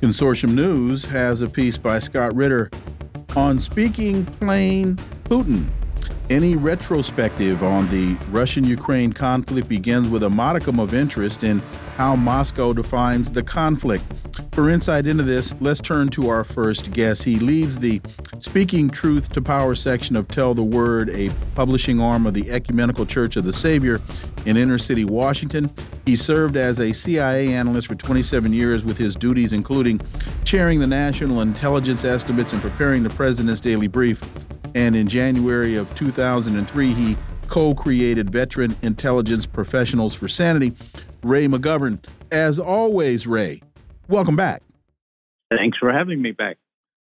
Consortium News has a piece by Scott Ritter on speaking plain Putin. Any retrospective on the Russian Ukraine conflict begins with a modicum of interest in how Moscow defines the conflict. For insight into this, let's turn to our first guest. He leads the Speaking Truth to Power section of Tell the Word, a publishing arm of the Ecumenical Church of the Savior in inner city Washington. He served as a CIA analyst for 27 years with his duties including chairing the National Intelligence Estimates and preparing the President's Daily Brief. And in January of 2003, he co created Veteran Intelligence Professionals for Sanity, Ray McGovern. As always, Ray, welcome back. Thanks for having me back.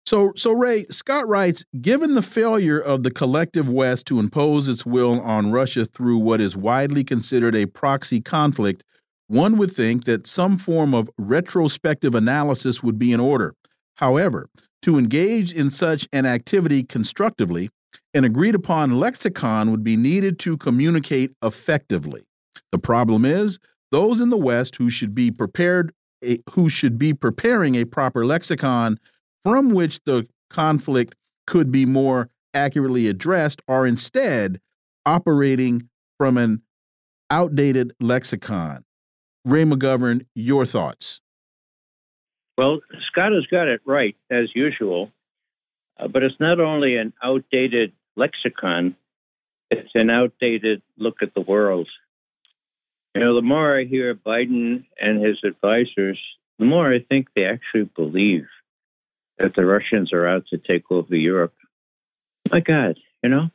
So, so Ray Scott writes, given the failure of the collective West to impose its will on Russia through what is widely considered a proxy conflict, one would think that some form of retrospective analysis would be in order. However, to engage in such an activity constructively, an agreed upon lexicon would be needed to communicate effectively. The problem is, those in the West who should be prepared, who should be preparing a proper lexicon from which the conflict could be more accurately addressed are instead operating from an outdated lexicon. Ray McGovern, your thoughts. Well, Scott has got it right, as usual. Uh, but it's not only an outdated lexicon, it's an outdated look at the world. You know, the more I hear Biden and his advisors, the more I think they actually believe that the Russians are out to take over Europe. My God, you know,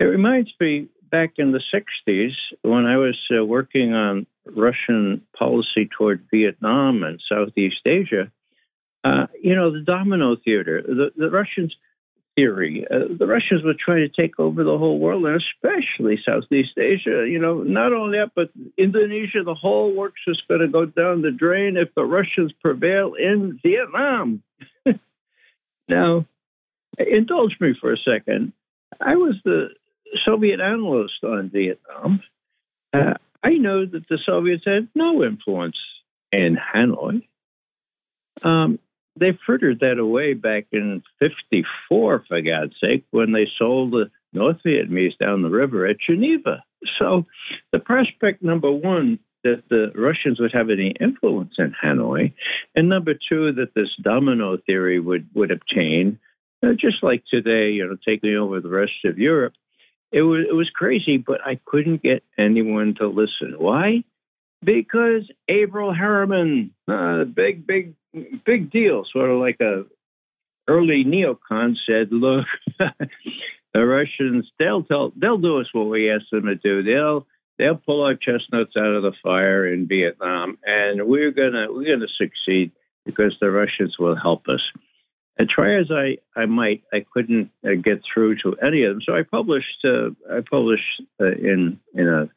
it reminds me back in the 60s when I was uh, working on Russian policy toward Vietnam and Southeast Asia. Uh, you know, the domino theater, the, the Russians theory. Uh, the Russians were trying to take over the whole world, and especially Southeast Asia. You know, not only that, but Indonesia, the whole works is going to go down the drain if the Russians prevail in Vietnam. now, indulge me for a second. I was the Soviet analyst on Vietnam. Uh, I know that the Soviets had no influence in Hanoi. Um, they frittered that away back in 54, for God's sake, when they sold the North Vietnamese down the river at Geneva. So the prospect, number one, that the Russians would have any influence in Hanoi, and number two, that this domino theory would, would obtain, uh, just like today, you know, taking over the rest of Europe. It was, it was crazy, but I couldn't get anyone to listen. Why? Because Averell Harriman, uh, big, big big deal, sort of like a early neocon said, look, the Russians, they'll tell, they'll do us what we ask them to do. They'll they'll pull our chestnuts out of the fire in Vietnam, and we're gonna we're gonna succeed because the Russians will help us. And try as I, I might, I couldn't uh, get through to any of them. So I published uh, I published uh, in in a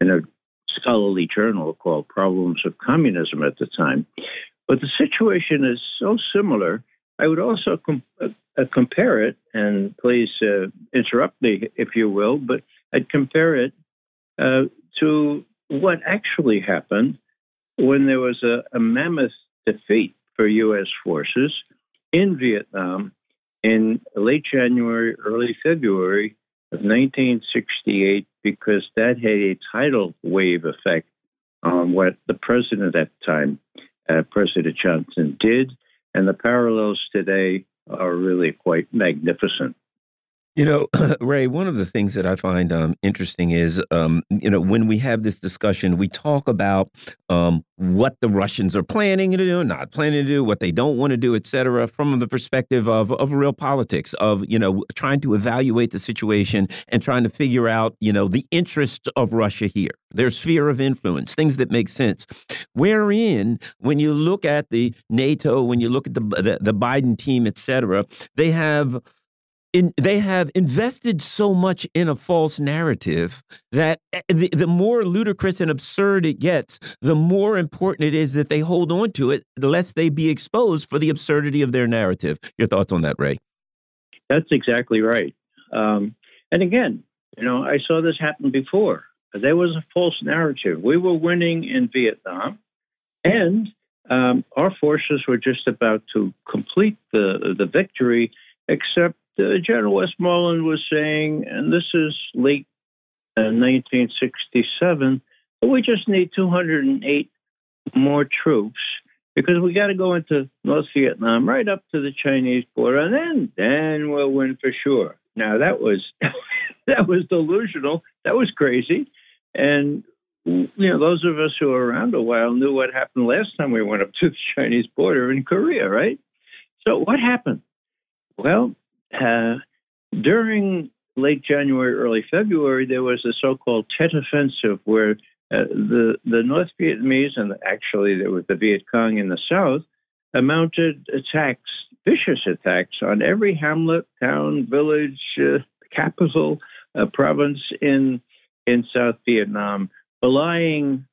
in a scholarly journal called Problems of Communism at the time, but the situation is so similar. I would also com- uh, compare it, and please uh, interrupt me if you will, but I'd compare it uh, to what actually happened when there was a, a mammoth defeat for U.S. forces in Vietnam in late January, early February of 1968, because that had a tidal wave effect on what the president at the time uh, President Johnson did, and the parallels today are really quite magnificent. You know, Ray, one of the things that I find um, interesting is, um, you know, when we have this discussion, we talk about um, what the Russians are planning to do, not planning to do, what they don't want to do, et cetera, from the perspective of, of real politics, of, you know, trying to evaluate the situation and trying to figure out, you know, the interest of Russia here, their sphere of influence, things that make sense. Wherein, when you look at the NATO, when you look at the, the, the Biden team, et cetera, they have in, they have invested so much in a false narrative that eh, the, the, more ludicrous and absurd it gets, the more important it is that they hold on to it, lest they be exposed for the absurdity of their narrative. Your thoughts on that, Ray? That's exactly right. Um, and again, you know, I saw this happen before. There was a false narrative. We were winning in Vietnam, and um, our forces were just about to complete the the victory, except uh, General Westmoreland was saying, and this is late uh, 1967, we just need 208 more troops because we got to go into North Vietnam right up to the Chinese border, and then then we'll win for sure. Now that was that was delusional. That was crazy, and you know those of us who were around a while knew what happened last time we went up to the Chinese border in Korea, right? So what happened? Well, during late January, early February, there was a so-called Tet Offensive, where uh, the the North Vietnamese and actually there was the Viet Cong in the south mounted attacks, vicious attacks on every hamlet, town, village, uh, capital, uh, province in in South Vietnam, belying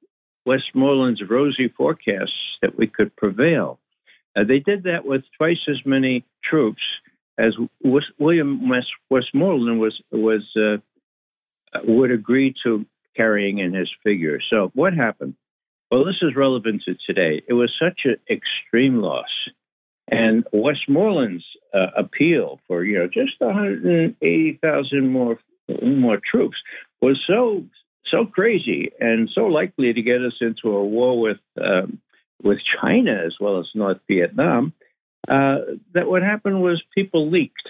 Westmoreland's rosy forecasts that we could prevail. Uh, they did that with twice as many troops as William Westmoreland was was uh, would agree to carrying in his figure. So what happened? Well, this is relevant to today. It was such an extreme loss, and Westmoreland's uh, appeal for you know just 180,000 more more troops was so so crazy and so likely to get us into a war with um, with China as well as North Vietnam uh, that what happened was people leaked.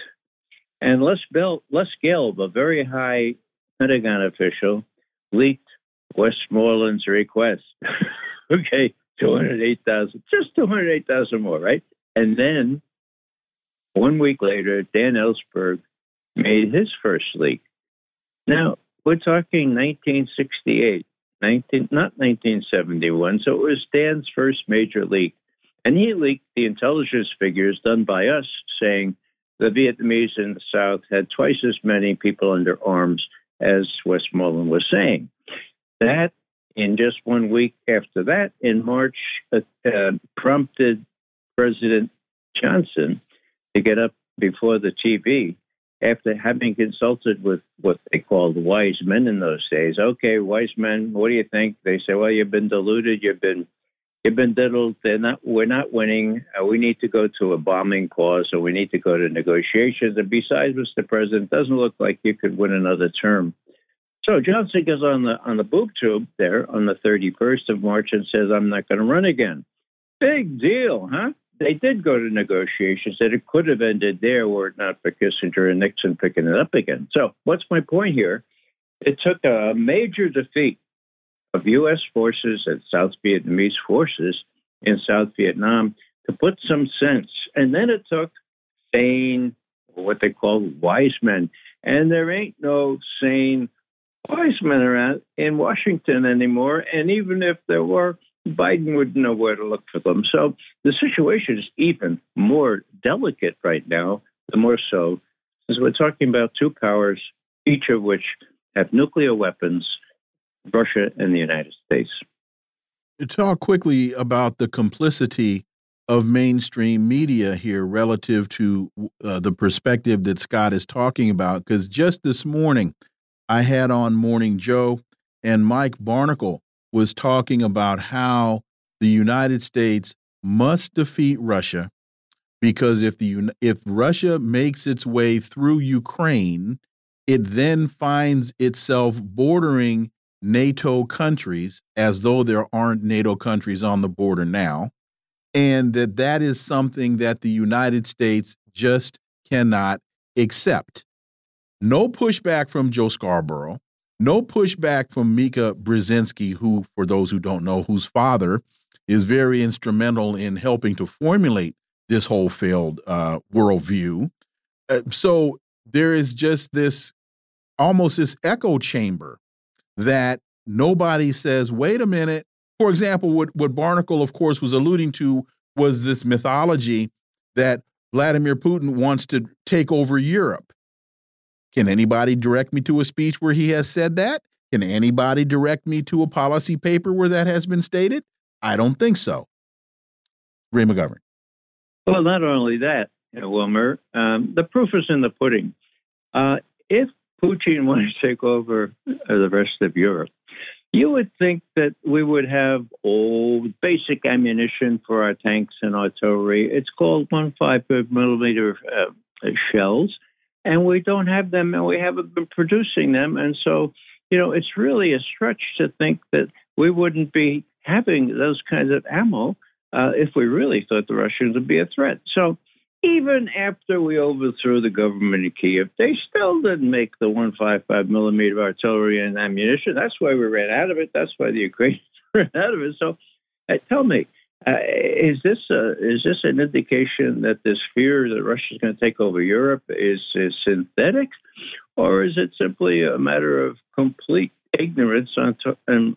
And Les, Bell, Les Gelb, a very high Pentagon official, leaked Westmoreland's request. okay, 208,000, just 208,000 more, right? And then one week later, Dan Ellsberg made his first leak. Now, we're talking 1968, 19, not 1971, so it was Dan's first major leak. And he leaked the intelligence figures done by us saying the Vietnamese in the South had twice as many people under arms as Westmoreland was saying. That, in just one week after that, in March, uh, uh, prompted President Johnson to get up before the TV after having consulted with what they called wise men in those days. Okay, wise men, what do you think? They say, well, you've been deluded, you've been you've been diddled. They're not. We're not winning. Uh, we need to go to a bombing pause, or we need to go to negotiations. And besides, Mr. President, doesn't look like you could win another term. So Johnson goes on the on the boob tube there on the 31st of March and says, "I'm not going to run again." Big deal, huh? They did go to negotiations that it could have ended there were it not for Kissinger and Nixon picking it up again. So, what's my point here? It took a major defeat of U.S. forces and South Vietnamese forces in South Vietnam to put some sense. And then it took sane, what they call wise men. And there ain't no sane wise men around in Washington anymore. And even if there were, Biden wouldn't know where to look for them. So the situation is even more delicate right now, the more so, since we're talking about two powers, each of which have nuclear weapons Russia and the United States. Talk quickly about the complicity of mainstream media here relative to uh, the perspective that Scott is talking about. Because just this morning, I had on Morning Joe, and Mike Barnicle was talking about how the United States must defeat Russia because if the if Russia makes its way through Ukraine, it then finds itself bordering NATO countries as though there aren't NATO countries on the border now, and that that is something that the United States just cannot accept. No pushback from Joe Scarborough. No pushback from Mika Brzezinski, who, for those who don't know, whose father is very instrumental in helping to formulate this whole failed uh, worldview. Uh, so there is just this almost this echo chamber that nobody says, wait a minute. For example, what, what Barnicle, of course, was alluding to was this mythology that Vladimir Putin wants to take over Europe. Can anybody direct me to a speech where he has said that? Can anybody direct me to a policy paper where that has been stated? I don't think so. Ray McGovern. Well, not only that, Wilmer, um, the proof is in the pudding. Uh, if Putin wanted to take over uh, the rest of Europe, you would think that we would have all basic ammunition for our tanks and artillery. It's called 155 millimeter uh, shells, and we don't have them, and we haven't been producing them. And so, you know, it's really a stretch to think that we wouldn't be having those kinds of ammo uh, if we really thought the Russians would be a threat. So even after we overthrew the government in Kiev, they still didn't make the 155 millimeter artillery and ammunition. That's why we ran out of it. That's why the Ukrainians ran out of it. So uh, tell me, uh, is this a, is this an indication that this fear that Russia is going to take over Europe is, is synthetic, or is it simply a matter of complete ignorance on, to, on,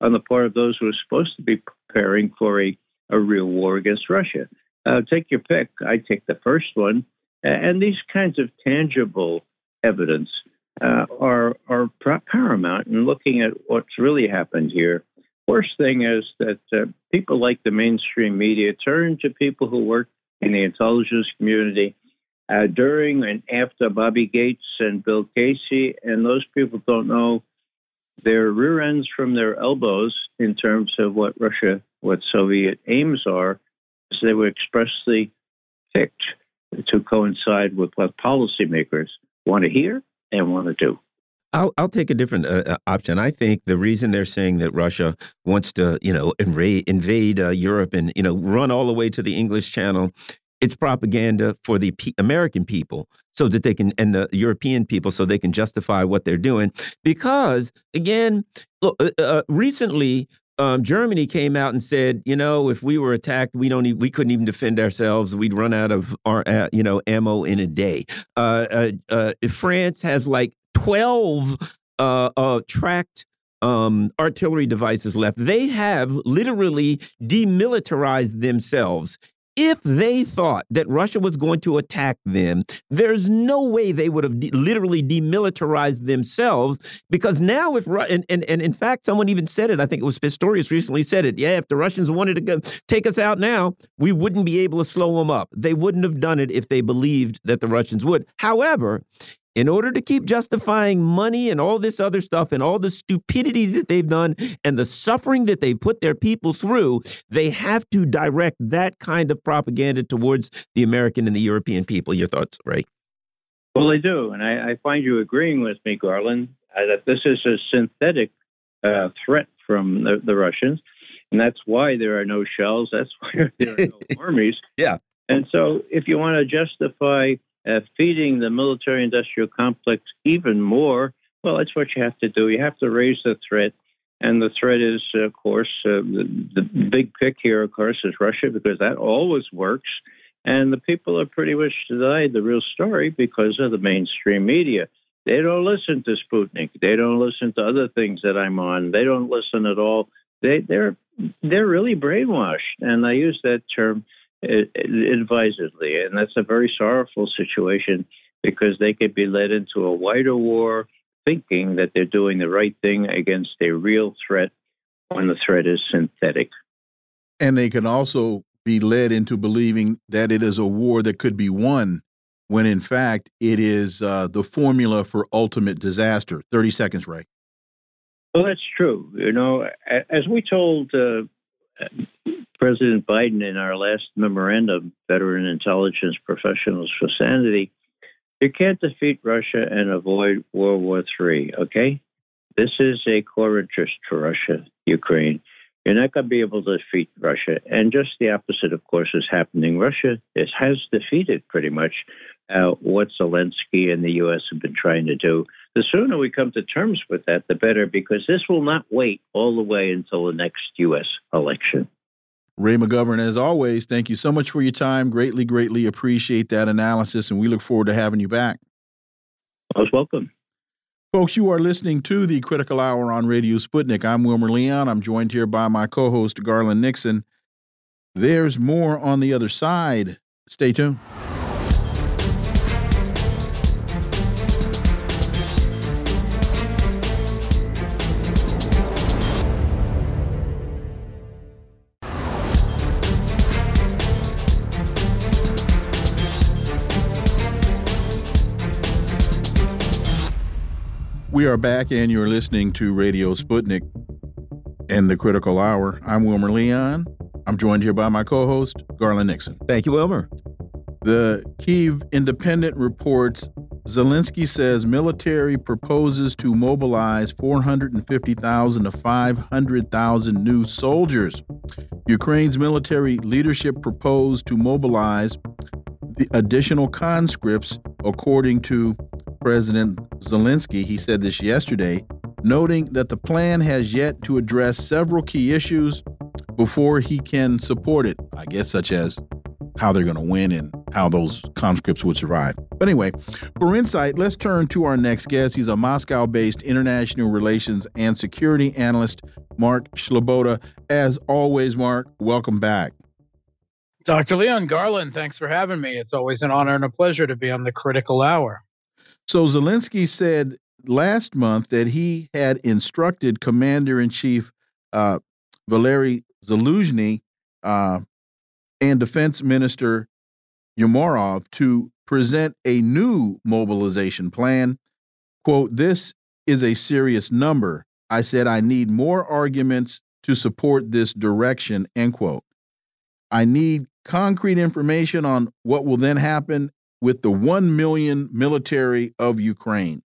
on the part of those who are supposed to be preparing for a a real war against Russia. Uh, take your pick. I take the first one. And these kinds of tangible evidence uh, are are paramount in looking at what's really happened here. Worst thing is that uh, people like the mainstream media turn to people who work in the intelligence community uh, during and after Bobby Gates and Bill Casey, and those people don't know their rear ends from their elbows in terms of what Russia what Soviet aims are, they were expressly picked to coincide with what policymakers want to hear and want to do. I'll, I'll take a different uh, uh, option. I think the reason they're saying that Russia wants to, you know, invade, invade uh, Europe and you know run all the way to the English Channel, it's propaganda for the P American people so that they can and the European people so they can justify what they're doing. Because again, look, uh, uh recently um, Germany came out and said, you know, if we were attacked, we don't, we couldn't even defend ourselves. We'd run out of our, uh, you know, ammo in a day. Uh, uh, uh France has like twelve uh, uh, tracked um, artillery devices left. They have literally demilitarized themselves if they thought that Russia was going to attack them, there's no way they would have de literally demilitarized themselves because now if and, and and in fact someone even said it I think it was Pistorius recently said it yeah if the Russians wanted to go take us out now we wouldn't be able to slow them up. They wouldn't have done it if they believed that the Russians would. However in order to keep justifying money and all this other stuff and all the stupidity that they've done and the suffering that they put their people through, they have to direct that kind of propaganda towards the American and the European people. Your thoughts, Ray? Well, they do. And I, I find you agreeing with me, Garland, uh, that this is a synthetic uh, threat from the, the, Russians. And that's why there are no shells. That's why there are no armies. Yeah. And so if you want to justify uh, feeding the military industrial complex even more, well, that's what you have to do. You have to raise the threat. And the threat is, of course, uh, the, the big pick here, of course, is Russia, because that always works. And the people are pretty much denied the real story because of the mainstream media. They don't listen to Sputnik. They don't listen to other things that I'm on. They don't listen at all. They, they're they're really brainwashed, and I use that term advisedly. And that's a very sorrowful situation because they could be led into a wider war thinking that they're doing the right thing against a real threat when the threat is synthetic. And they can also be led into believing that it is a war that could be won when in fact it is uh, the formula for ultimate disaster. 30 seconds, Ray. Well, that's true. You know, as we told uh, President Biden in our last memorandum, Veteran Intelligence Professionals for Sanity, you can't defeat Russia and avoid World War III, okay? This is a core interest for Russia, Ukraine. You're not going to be able to defeat Russia. And just the opposite, of course, is happening. Russia is, has defeated pretty much uh, what Zelensky and the U.S. have been trying to do. The sooner we come to terms with that, the better, because this will not wait all the way until the next U.S. election. Ray McGovern, as always, thank you so much for your time. Greatly, greatly appreciate that analysis, and we look forward to having you back. Most welcome. Folks, you are listening to the Critical Hour on Radio Sputnik. I'm Wilmer Leon. I'm joined here by my co host, Garland Nixon. There's more on the other side. Stay tuned. We are back, and you're listening to Radio Sputnik and the Critical Hour. I'm Wilmer Leon. I'm joined here by my co host, Garland Nixon. Thank you, Wilmer. The Kiev Independent reports Zelensky says military proposes to mobilize 450,000 to 500,000 new soldiers. Ukraine's military leadership proposed to mobilize the additional conscripts, according to President Zelensky. He said this yesterday, noting that the plan has yet to address several key issues before he can support it, I guess, such as how they're going to win and how those conscripts would survive. But anyway, for insight, let's turn to our next guest. He's a Moscow based international relations and security analyst, Mark Sleboda. As always, Mark, welcome back. Dr. Leon Garland, thanks for having me. It's always an honor and a pleasure to be on the critical hour. So Zelensky said last month that he had instructed Commander in Chief uh, Valery Zaluzhny uh, and Defense Minister Umerov to present a new mobilization plan. Quote, this is a serious number. I said I need more arguments to support this direction, end quote. I need concrete information on what will then happen with the 1 million military of Ukraine.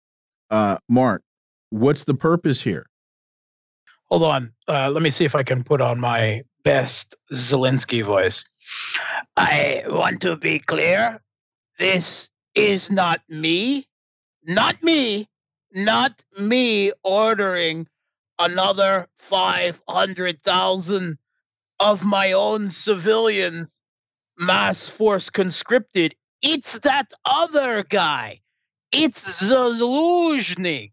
Uh, Mark, what's the purpose here? Hold on. Uh, let me see if I can put on my best Zelensky voice. I want to be clear. This is not me, not me, not me ordering another 500,000 of my own civilians mass force conscripted it's that other guy. It's Zaluzhny.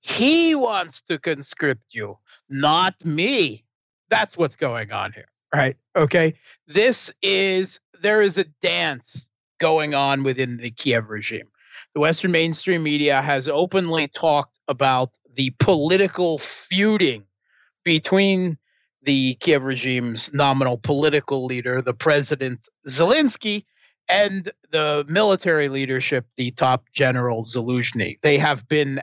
He wants to conscript you, not me. That's what's going on here, right? Okay. This is, there is a dance going on within the Kiev regime. The Western mainstream media has openly talked about the political feuding between the Kiev regime's nominal political leader, the president Zelensky, and the military leadership, the top general Zaluzhny. They have been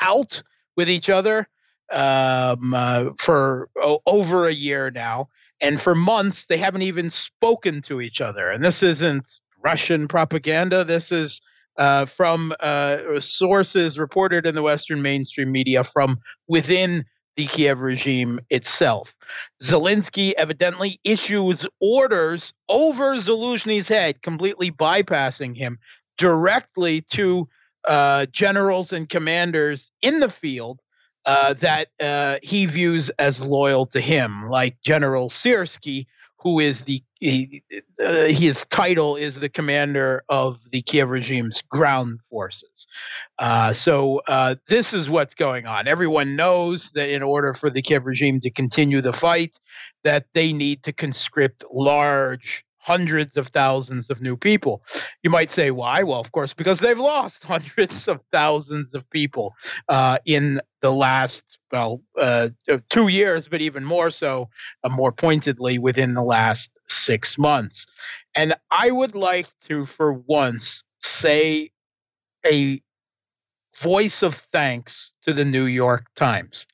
out with each other um, uh, for over a year now. And for months, they haven't even spoken to each other. And this isn't Russian propaganda. This is uh, from uh, sources reported in the Western mainstream media from within the Kiev regime itself. Zelensky evidently issues orders over Zaluzhny's head, completely bypassing him directly to uh, generals and commanders in the field uh, that uh, he views as loyal to him, like General Syrskyi, who is the he, uh, his title is the commander of the Kiev regime's ground forces. Uh, so uh, this is what's going on. Everyone knows that in order for the Kiev regime to continue the fight, that they need to conscript large hundreds of thousands of new people. You might say, why? Well, of course, because they've lost hundreds of thousands of people uh, in the last, well, uh, two years, but even more so, uh, more pointedly, within the last six months. And I would like to, for once, say a voice of thanks to the New York Times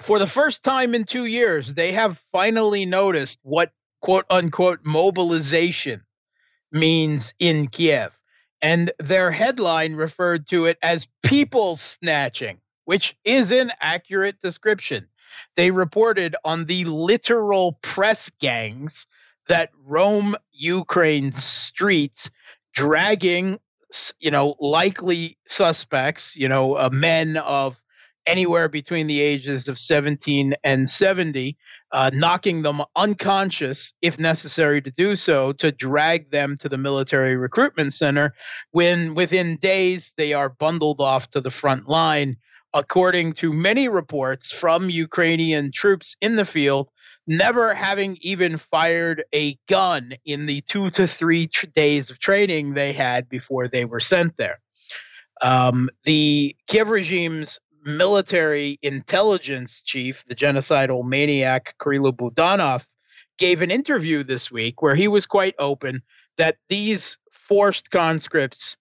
for the first time in two years, they have finally noticed what quote unquote mobilization means in Kiev. And their headline referred to it as people snatching, which is an accurate description. they reported on the literal press gangs that roam Ukraine's streets, dragging, you know, likely suspects, you know, uh, men of anywhere between the ages of 17 and 70, uh, knocking them unconscious if necessary to do so, to drag them to the military recruitment center. When within days they are bundled off to the front line, according to many reports from Ukrainian troops in the field. Never having even fired a gun in the two to three tr- days of training they had before they were sent there. Um, the Kiev regime's military intelligence chief, the genocidal maniac Kirill Budanov, gave an interview this week where he was quite open that these forced conscripts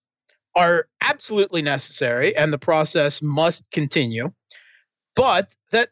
are absolutely necessary and the process must continue, but that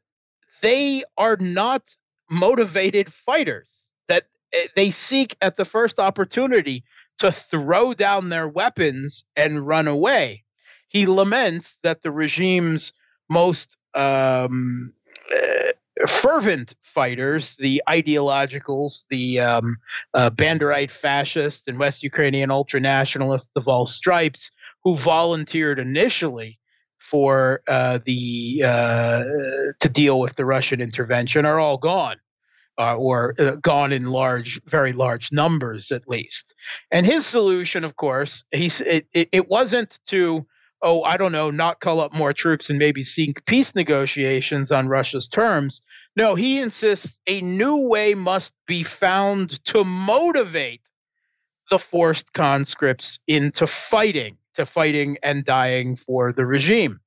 they are not motivated fighters, that eh, they seek at the first opportunity to throw down their weapons and run away. He laments that the regime's most um, uh, fervent fighters, the ideologicals, the um, uh, Banderite fascists and West Ukrainian ultranationalists of all stripes, who volunteered initially for uh, the uh, to deal with the Russian intervention, are all gone. Uh, or uh, gone in large, very large numbers at least. And his solution, of course, he it, it, it wasn't to oh, I don't know, not call up more troops and maybe seek peace negotiations on Russia's terms. No, he insists a new way must be found to motivate the forced conscripts into fighting, to fighting and dying for the regime.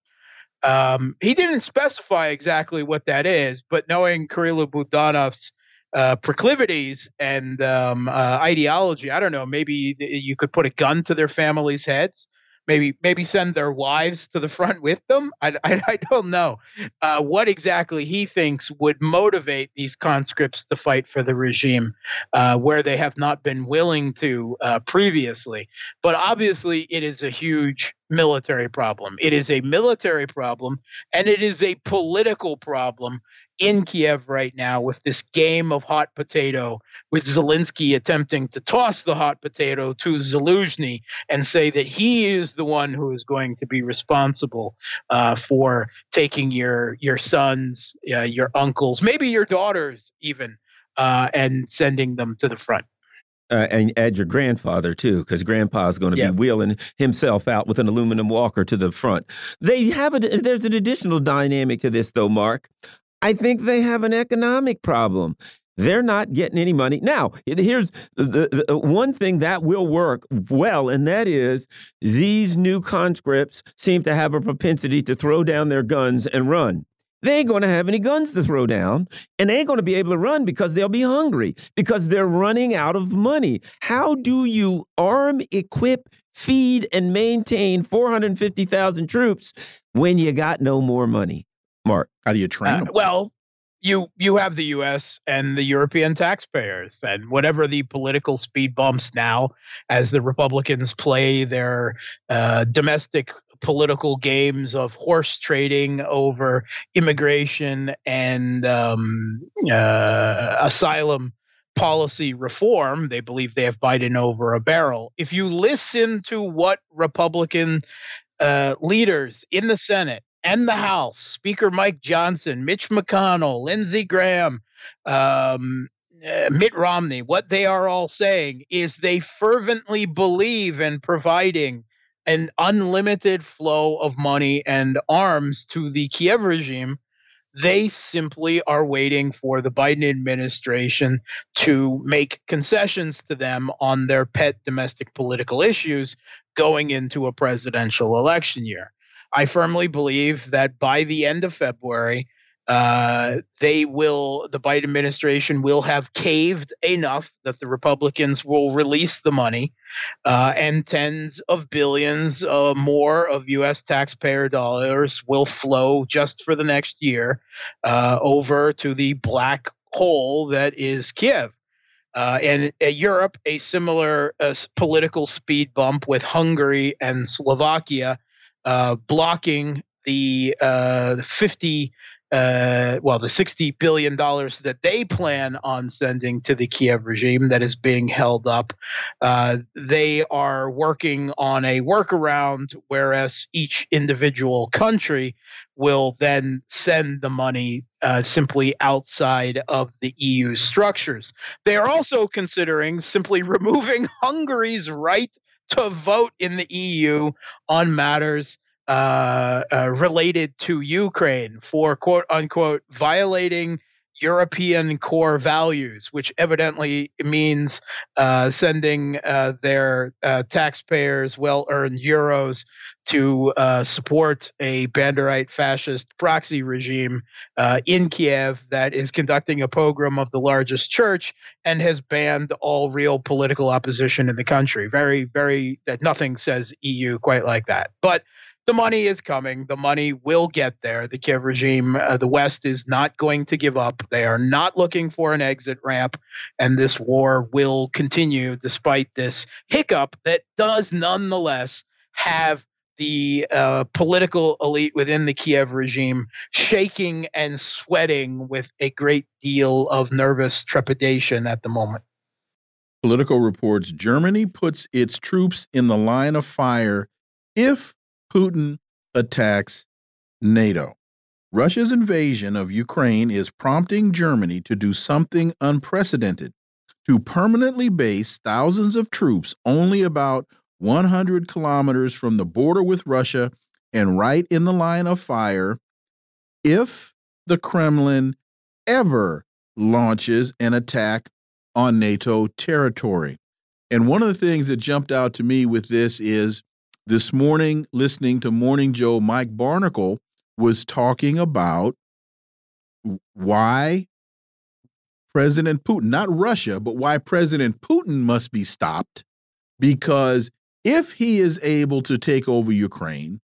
Um, he didn't specify exactly what that is, but knowing Kirill Budanov's uh, proclivities and um, uh, ideology, I don't know, maybe you could put a gun to their families' heads maybe maybe send their wives to the front with them. I, I, I don't know uh, what exactly he thinks would motivate these conscripts to fight for the regime uh, where they have not been willing to uh, previously. But obviously, it is a huge military problem. It is a military problem and it is a political problem in Kiev right now with this game of hot potato, with Zelensky attempting to toss the hot potato to Zaluzhny and say that he is the one who is going to be responsible uh, for taking your your sons, uh, your uncles, maybe your daughters, even, uh, and sending them to the front. Uh, and add your grandfather too, because grandpa is going to be wheeling himself out with an aluminum walker to the front. They have a there's an additional dynamic to this though, Mark. I think they have an economic problem. They're not getting any money. Now, here's the, the, uh, one thing that will work well, and that is these new conscripts seem to have a propensity to throw down their guns and run. They ain't going to have any guns to throw down, and they ain't going to be able to run because they'll be hungry because they're running out of money. How do you arm, equip, feed, and maintain 450,000 troops when you got no more money? Mark, how do you train uh, Well, you you have the U.S. and the European taxpayers, and whatever the political speed bumps now, as the Republicans play their uh, domestic political games of horse trading over immigration and um, uh, asylum policy reform. They believe they have Biden over a barrel. If you listen to what Republican uh, leaders in the Senate and the House, Speaker Mike Johnson, Mitch McConnell, Lindsey Graham, um, uh, Mitt Romney, what they are all saying is they fervently believe in providing an unlimited flow of money and arms to the Kiev regime. They simply are waiting for the Biden administration to make concessions to them on their pet domestic political issues going into a presidential election year. I firmly believe that by the end of February, uh, they will, the Biden administration will have caved enough that the Republicans will release the money uh, and tens of billions uh, more of U.S. taxpayer dollars will flow just for the next year uh, over to the black hole that is Kiev. Uh, and uh, Europe, a similar political speed bump with Hungary and Slovakia uh, blocking the uh, 50 uh, well, the $60 billion that they plan on sending to the Kiev regime that is being held up. Uh, they are working on a workaround, whereas each individual country will then send the money uh, simply outside of the EU structures. They are also considering simply removing Hungary's right to vote in the EU on matters uh, uh, related to Ukraine for quote unquote violating European core values, which evidently means uh, sending uh, their uh, taxpayers' well earned euros to uh, support a Banderite fascist proxy regime uh, in Kiev that is conducting a pogrom of the largest church and has banned all real political opposition in the country. Very, very, that nothing says EU quite like that. But the money is coming. The money will get there. The Kiev regime, uh, the West is not going to give up. They are not looking for an exit ramp, and this war will continue despite this hiccup that does nonetheless have the uh, political elite within the Kiev regime shaking and sweating with a great deal of nervous trepidation at the moment. Politico reports Germany puts its troops in the line of fire if Putin attacks NATO. Russia's invasion of Ukraine is prompting Germany to do something unprecedented to permanently base thousands of troops only about 100 kilometers from the border with Russia and right in the line of fire if the Kremlin ever launches an attack on NATO territory. And one of the things that jumped out to me with this is this morning, listening to Morning Joe, Mike Barnicle was talking about why President Putin, not Russia, but why President Putin must be stopped. Because if he is able to take over Ukraine,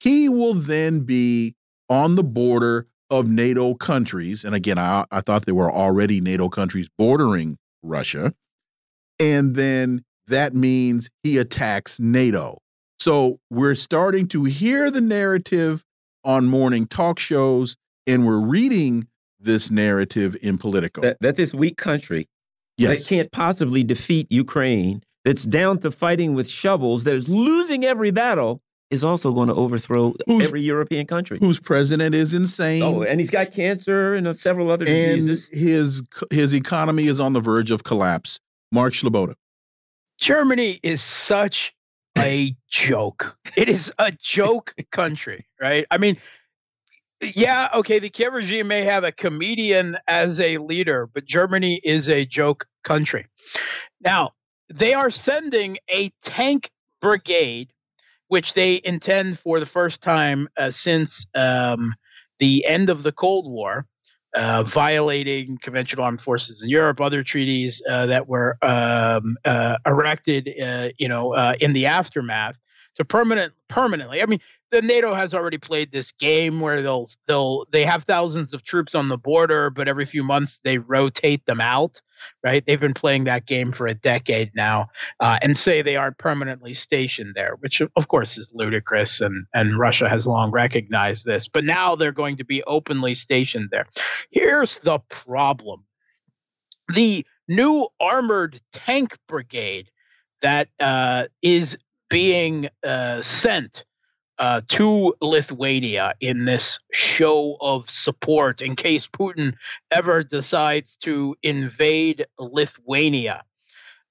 he will then be on the border of NATO countries. And again, I, I thought there were already NATO countries bordering Russia. And then that means he attacks NATO. So we're starting to hear the narrative on morning talk shows, and we're reading this narrative in Politico. That, that this weak country yes. that can't possibly defeat Ukraine, that's down to fighting with shovels, that is losing every battle, is also going to overthrow who's, every European country. Whose president is insane. Oh, and he's got cancer and uh, several other and diseases. His his economy is on the verge of collapse. Mark Sleboda. Germany is such a joke. It is a joke country, right? I mean, yeah, okay, the Kiev regime may have a comedian as a leader, but Germany is a joke country. Now, they are sending a tank brigade, which they intend for the first time uh, since um, the end of the Cold War, uh, violating conventional armed forces in Europe, other treaties uh, that were um, uh, erected, uh, you know, uh, in the aftermath to permanent permanently. I mean, the NATO has already played this game where they'll they'll they have thousands of troops on the border, but every few months they rotate them out. Right? They've been playing that game for a decade now, uh, and say they aren't permanently stationed there, which of course is ludicrous, and and Russia has long recognized this. But now they're going to be openly stationed there. Here's the problem: the new armored tank brigade that uh, is being uh, sent uh, to Lithuania in this show of support in case Putin ever decides to invade Lithuania.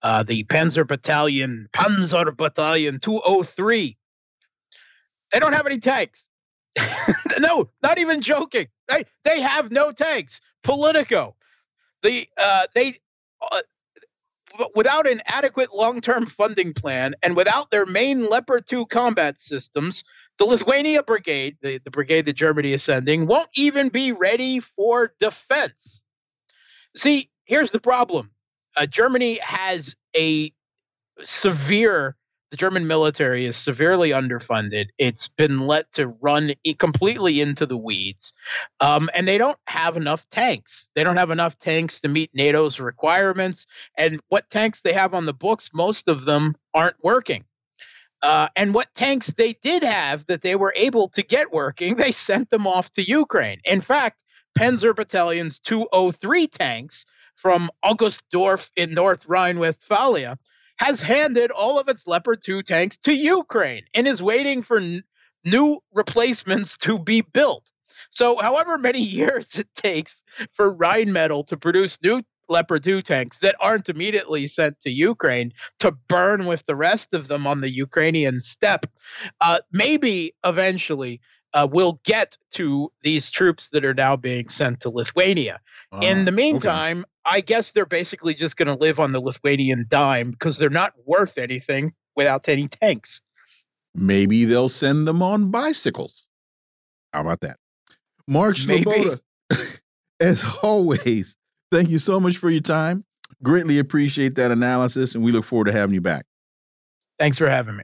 Uh, the Panzer Battalion, Panzer Battalion 203. They don't have any tanks. no, not even joking. They they have no tanks. Politico. The uh, they uh, without an adequate long term funding plan and without their main Leopard 2 combat systems, the Lithuania Brigade, the, the brigade that Germany is sending, won't even be ready for defense. See, here's the problem uh, Germany has a severe the German military is severely underfunded. It's been let to run completely into the weeds. Um, and they don't have enough tanks. They don't have enough tanks to meet NATO's requirements. And what tanks they have on the books, most of them aren't working. Uh, and what tanks they did have that they were able to get working, they sent them off to Ukraine. In fact, Panzer Battalion's 203 tanks from Augustdorf in North Rhine Westphalia has handed all of its Leopard 2 tanks to Ukraine and is waiting for n- new replacements to be built. So, however many years it takes for Rheinmetall to produce new Leopard 2 tanks that aren't immediately sent to Ukraine to burn with the rest of them on the Ukrainian steppe, uh, maybe eventually uh, we'll get to these troops that are now being sent to Lithuania. Uh, In the okay. meantime, I guess they're basically just going to live on the Lithuanian dime because they're not worth anything without any tanks. maybe they'll send them on bicycles. How about that? Mark. Sleboda, as always, thank you so much for your time. Greatly appreciate that analysis, and we look forward to having you back. Thanks for having me.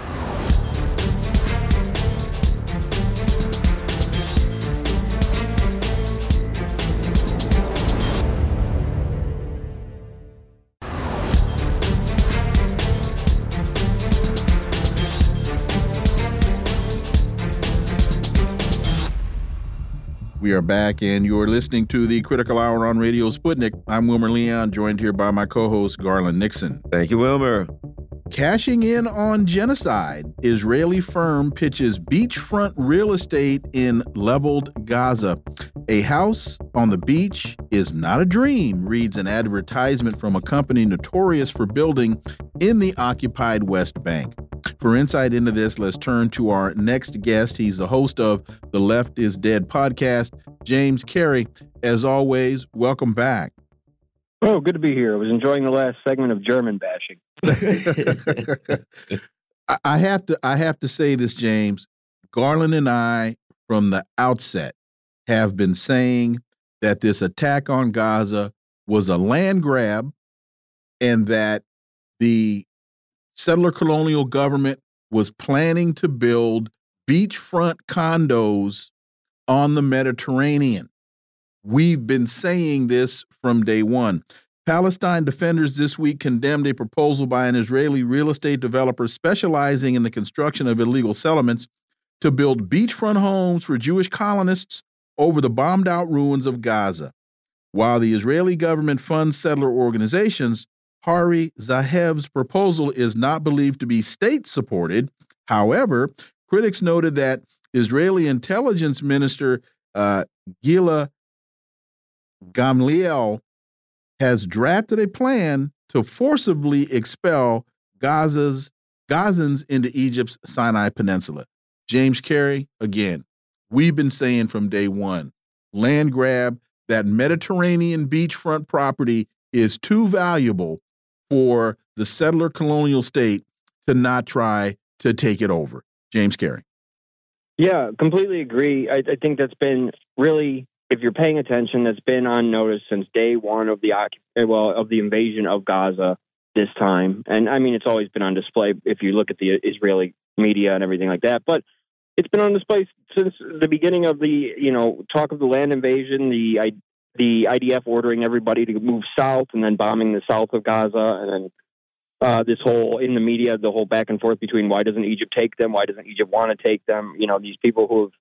We are back, and you're listening to the Critical Hour on Radio Sputnik. I'm Wilmer Leon, joined here by my co host, Garland Nixon. Thank you, Wilmer. Cashing in on genocide, Israeli firm pitches beachfront real estate in leveled Gaza. A house on the beach is not a dream, reads an advertisement from a company notorious for building in the occupied West Bank. For insight into this, let's turn to our next guest. He's the host of the Left is Dead podcast, James Carey. As always, welcome back. Oh, good to be here. I was enjoying the last segment of German bashing. I- I have to I have to say this, James. Garland and I, from the outset, have been saying that this attack on Gaza was a land grab and that the settler colonial government was planning to build beachfront condos on the Mediterranean. We've been saying this from day one. Palestine defenders this week condemned a proposal by an Israeli real estate developer specializing in the construction of illegal settlements to build beachfront homes for Jewish colonists over the bombed out ruins of Gaza. While the Israeli government funds settler organizations, Harey Zahav's proposal is not believed to be state supported. However, critics noted that Israeli intelligence minister uh, Gila Gamliel has drafted a plan to forcibly expel Gaza's Gazans into Egypt's Sinai Peninsula. James Carey, again, we've been saying from day one, land grab, that Mediterranean beachfront property is too valuable for the settler colonial state to not try to take it over. James Carey. Yeah, completely agree. I, I think that's been really, if you're paying attention, that's been on notice since day one of the occup- eh, well of the invasion of Gaza this time. And I mean, it's always been on display if you look at the Israeli media and everything like that. But it's been on display since the beginning of the you know talk of the land invasion, the the IDF ordering everybody to move south and then bombing the south of Gaza, and then uh, this whole in the media, the whole back and forth between why doesn't Egypt take them, why doesn't Egypt want to take them? You know, these people who have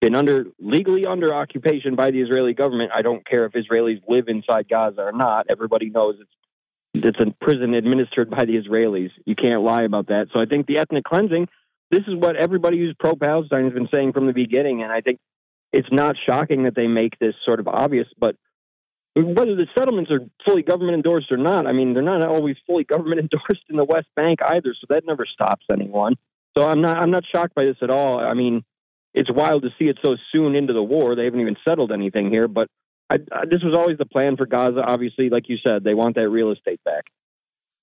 been under legally under occupation by the Israeli government. I don't care if Israelis live inside Gaza or not. Everybody knows it's it's a prison administered by the Israelis. You can't lie about that. So I think the ethnic cleansing. This is what everybody who's pro-Palestine has been saying from the beginning, and I think it's not shocking that they make this sort of obvious. But whether the settlements are fully government endorsed or not, I mean, they're not always fully government endorsed in the West Bank either, so that never stops anyone. So I'm not I'm not shocked by this at all. I mean, it's wild to see it so soon into the war. They haven't even settled anything here, but I, I, this was always the plan for Gaza. Obviously, like you said, they want that real estate back.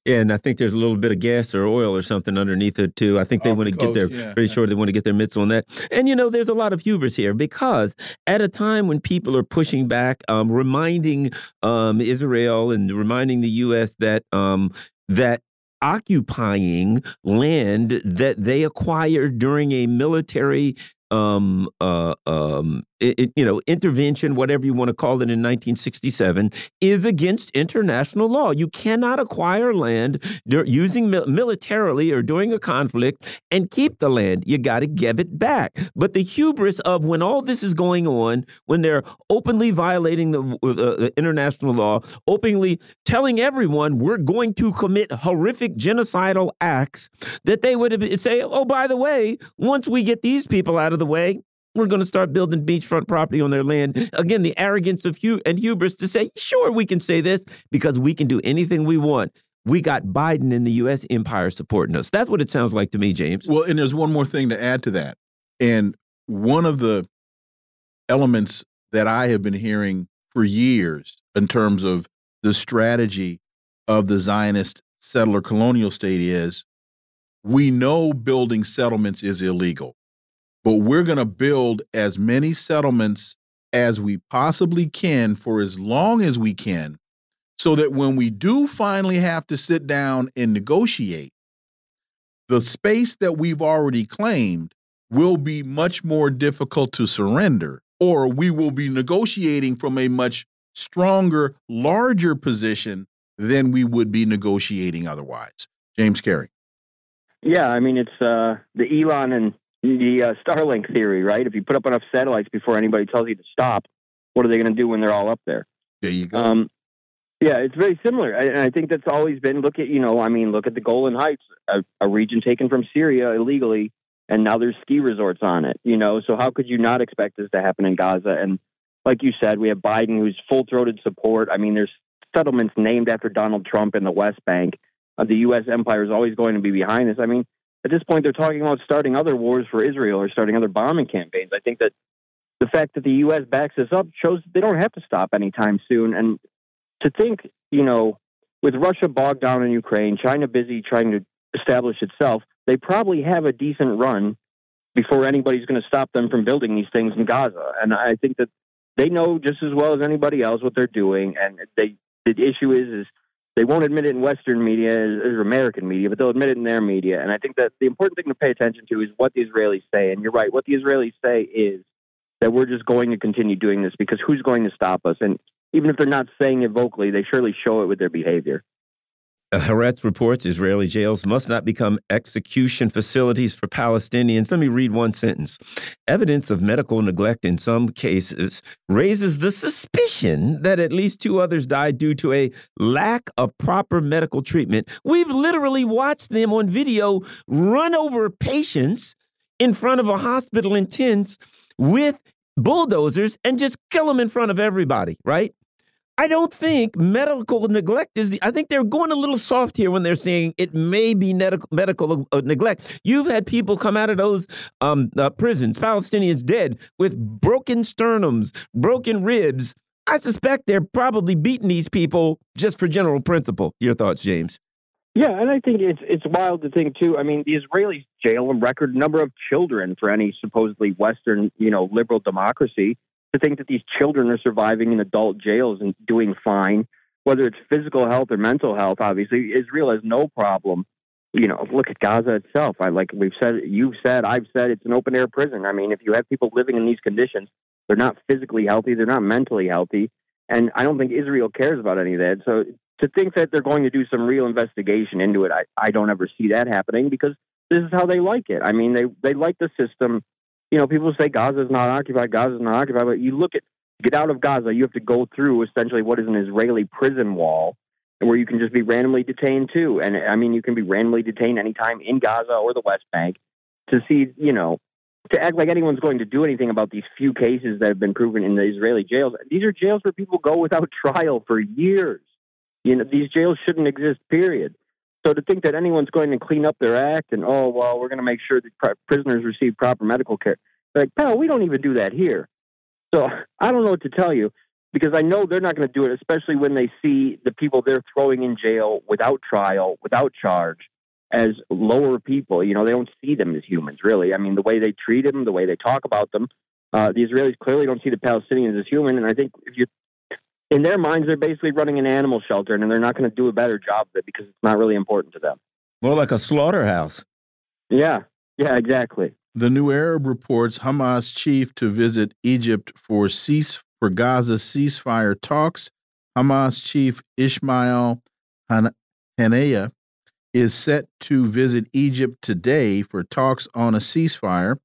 And I think there's a little bit of gas or oil or something underneath it too. I think they Off want the to get their yeah, pretty yeah. sure they want to get their mitts on that. And you know, there's a lot of hubris here because at a time when people are pushing back, um, reminding um, Israel and reminding the U.S. that um, that occupying land that they acquired during a military um, uh, um, it, it, you know, intervention, whatever you want to call it, in 1967, is against international law. You cannot acquire land using mil militarily or during a conflict and keep the land. You got to give it back. But the hubris of when all this is going on, when they're openly violating the, uh, the international law, openly telling everyone we're going to commit horrific genocidal acts, that they would say, oh, by the way, once we get these people out of the way, we're going to start building beachfront property on their land. Again, the arrogance of Hugh and hubris to say, sure, we can say this because we can do anything we want. We got Biden and the U.S. empire supporting us. That's what it sounds like to me, James. Well, and there's one more thing to add to that. And one of the elements that I have been hearing for years in terms of the strategy of the Zionist settler colonial state is we know building settlements is illegal but we're going to build as many settlements as we possibly can for as long as we can so that when we do finally have to sit down and negotiate, the space that we've already claimed will be much more difficult to surrender, or we will be negotiating from a much stronger, larger position than we would be negotiating otherwise. James Carey. Yeah, I mean, it's uh, the Elon and the uh, Starlink theory, right? If you put up enough satellites before anybody tells you to stop, what are they going to do when they're all up there? There you go. Um, yeah, it's very similar, and I think that's always been. Look at you know, I mean, look at the Golan Heights, a, a region taken from Syria illegally, and now there's ski resorts on it. You know, so how could you not expect this to happen in Gaza? And like you said, we have Biden who's full throated support. I mean, there's settlements named after Donald Trump in the West Bank. Uh, the U.S. empire is always going to be behind this. I mean, at this point, they're talking about starting other wars for Israel or starting other bombing campaigns. I think that the fact that the U.S. backs this up shows they don't have to stop anytime soon. And to think, you know, with Russia bogged down in Ukraine, China busy trying to establish itself, they probably have a decent run before anybody's going to stop them from building these things in Gaza. And I think that they know just as well as anybody else what they're doing. And they, the issue is, is they won't admit it in Western media or American media, but they'll admit it in their media. And I think that the important thing to pay attention to is what the Israelis say. And you're right, what the Israelis say is that we're just going to continue doing this because who's going to stop us? And even if they're not saying it vocally, they surely show it with their behavior. Haaretz reports Israeli jails must not become execution facilities for Palestinians. Let me read one sentence. Evidence of medical neglect in some cases raises the suspicion that at least two others died due to a lack of proper medical treatment. We've literally watched them on video run over patients in front of a hospital in tents with bulldozers and just kill them in front of everybody, right? I don't think medical neglect is the. I think they're going a little soft here when they're saying it may be medical, medical uh, neglect. You've had people come out of those um, uh, prisons, Palestinians dead with broken sternums, broken ribs. I suspect they're probably beating these people just for general principle. Your thoughts, James? Yeah, and I think it's it's wild to think too. I mean, the Israelis jail a record number of children for any supposedly Western, you know, liberal democracy to think that these children are surviving in adult jails and doing fine, whether it's physical health or mental health, obviously, Israel has no problem. You know, look at Gaza itself. I like we've said, you've said, I've said, it's an open air prison. I mean, if you have people living in these conditions, they're not physically healthy, they're not mentally healthy, and I don't think Israel cares about any of that. So to think that they're going to do some real investigation into it, I, I don't ever see that happening because this is how they like it. I mean, they they like the system you know, people say Gaza is not occupied, Gaza is not occupied, but you look at get out of Gaza, you have to go through essentially what is an Israeli prison wall where you can just be randomly detained too. And I mean, you can be randomly detained anytime in Gaza or the West Bank to see, you know, to act like anyone's going to do anything about these few cases that have been proven in the Israeli jails. These are jails where people go without trial for years. You know, these jails shouldn't exist, period. So to think that anyone's going to clean up their act and oh well, we're going to make sure that prisoners receive proper medical care. Like, pal, we don't even do that here. So I don't know what to tell you because I know they're not going to do it, especially when they see the people they're throwing in jail without trial, without charge, as lower people. You know, they don't see them as humans, really. I mean, the way they treat them, the way they talk about them, uh, the Israelis clearly don't see the Palestinians as human. And I think if you in their minds, they're basically running an animal shelter, and they're not going to do a better job of it because it's not really important to them. More like a slaughterhouse. Yeah, Yeah, exactly. The New Arab reports Hamas chief to visit Egypt for cease for Gaza ceasefire talks. Hamas chief Ismail Haniyeh is set to visit Egypt today for talks on a ceasefire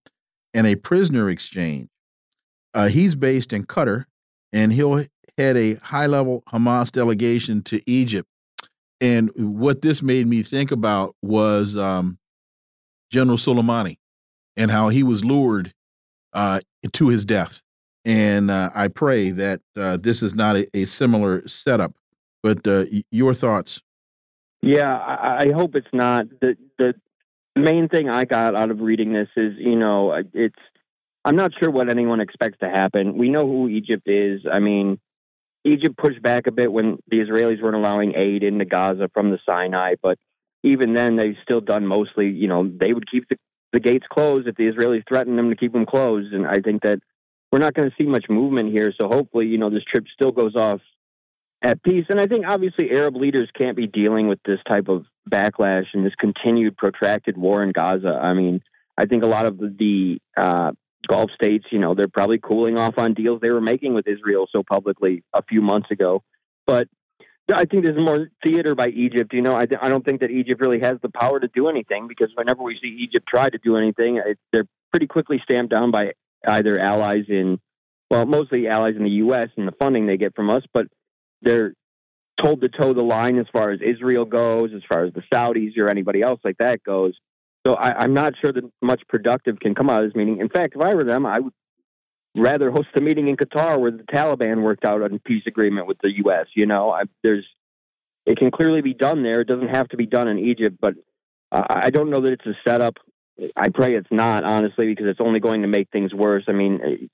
and a prisoner exchange. Uh, he's based in Qatar, and he'll head a high level Hamas delegation to Egypt. And what this made me think about was um, General Soleimani and how he was lured uh, to his death. And uh, I pray that uh, this is not a, a similar setup. But uh, your thoughts? Yeah, I, I hope it's not. The the main thing I got out of reading this is, you know, it's I'm not sure what anyone expects to happen. We know who Egypt is. I mean, Egypt pushed back a bit when the Israelis weren't allowing aid into Gaza from the Sinai, but even then they've still done mostly, you know, they would keep the, the gates closed if the Israelis threatened them to keep them closed. And I think that we're not going to see much movement here. So hopefully, you know, this trip still goes off at peace. And I think obviously Arab leaders can't be dealing with this type of backlash and this continued protracted war in Gaza. I mean, I think a lot of the uh, Gulf states, you know, they're probably cooling off on deals they were making with Israel so publicly a few months ago. But I think there's more theater by Egypt. You know, I, I don't think that Egypt really has the power to do anything because whenever we see Egypt try to do anything, it, they're pretty quickly stamped down by either allies in, well, mostly allies in the U.S. and the funding they get from us, but they're told to toe the line as far as Israel goes, as far as the Saudis or anybody else like that goes. So I, am not sure that much productive can come out of this meeting. In fact, if I were them, I would rather host a meeting in Qatar where the Taliban worked out a peace agreement with the U.S. You know, I, there's it can clearly be done there. It doesn't have to be done in Egypt, but uh, I don't know that it's a setup. I pray it's not, honestly, because it's only going to make things worse. I mean,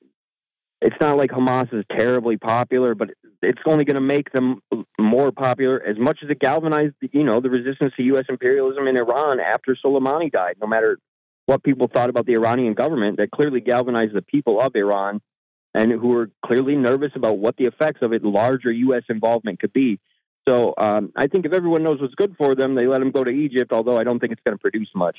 it's not like Hamas is terribly popular, but it's only going to make them more popular as much as it galvanized, you know, the resistance to U.S. imperialism in Iran after Soleimani died. No matter what people thought about the Iranian government, that clearly galvanized the people of Iran and who were clearly nervous about what the effects of it larger U.S. involvement could be. So um, I think if everyone knows what's good for them, they let them go to Egypt, although I don't think it's going to produce much.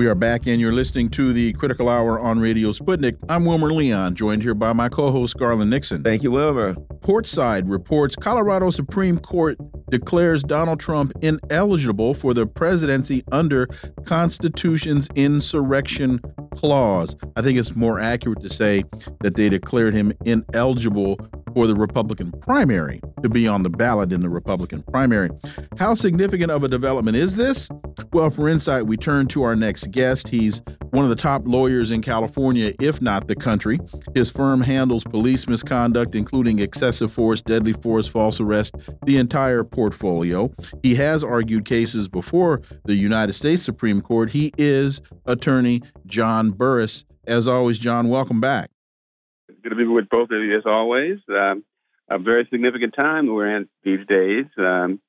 We are back, and you're listening to the Critical Hour on Radio Sputnik. I'm Wilmer Leon, joined here by my co host, Garland Nixon. Thank you, Wilmer. Portside reports Colorado Supreme Court declares Donald Trump ineligible for the presidency under Constitution's insurrection clause. I think it's more accurate to say that they declared him ineligible for the Republican primary to be on the ballot in the Republican primary. How significant of a development is this? Well, for insight, we turn to our next guest. He's one of the top lawyers in California, if not the country. His firm handles police misconduct, including excessive force, deadly force, false arrest, the entire portfolio. He has argued cases before the United States Supreme Court. He is attorney John Burris. As always, John, welcome back good to be with both of you as always. Um, a very significant time we're in these days. Um,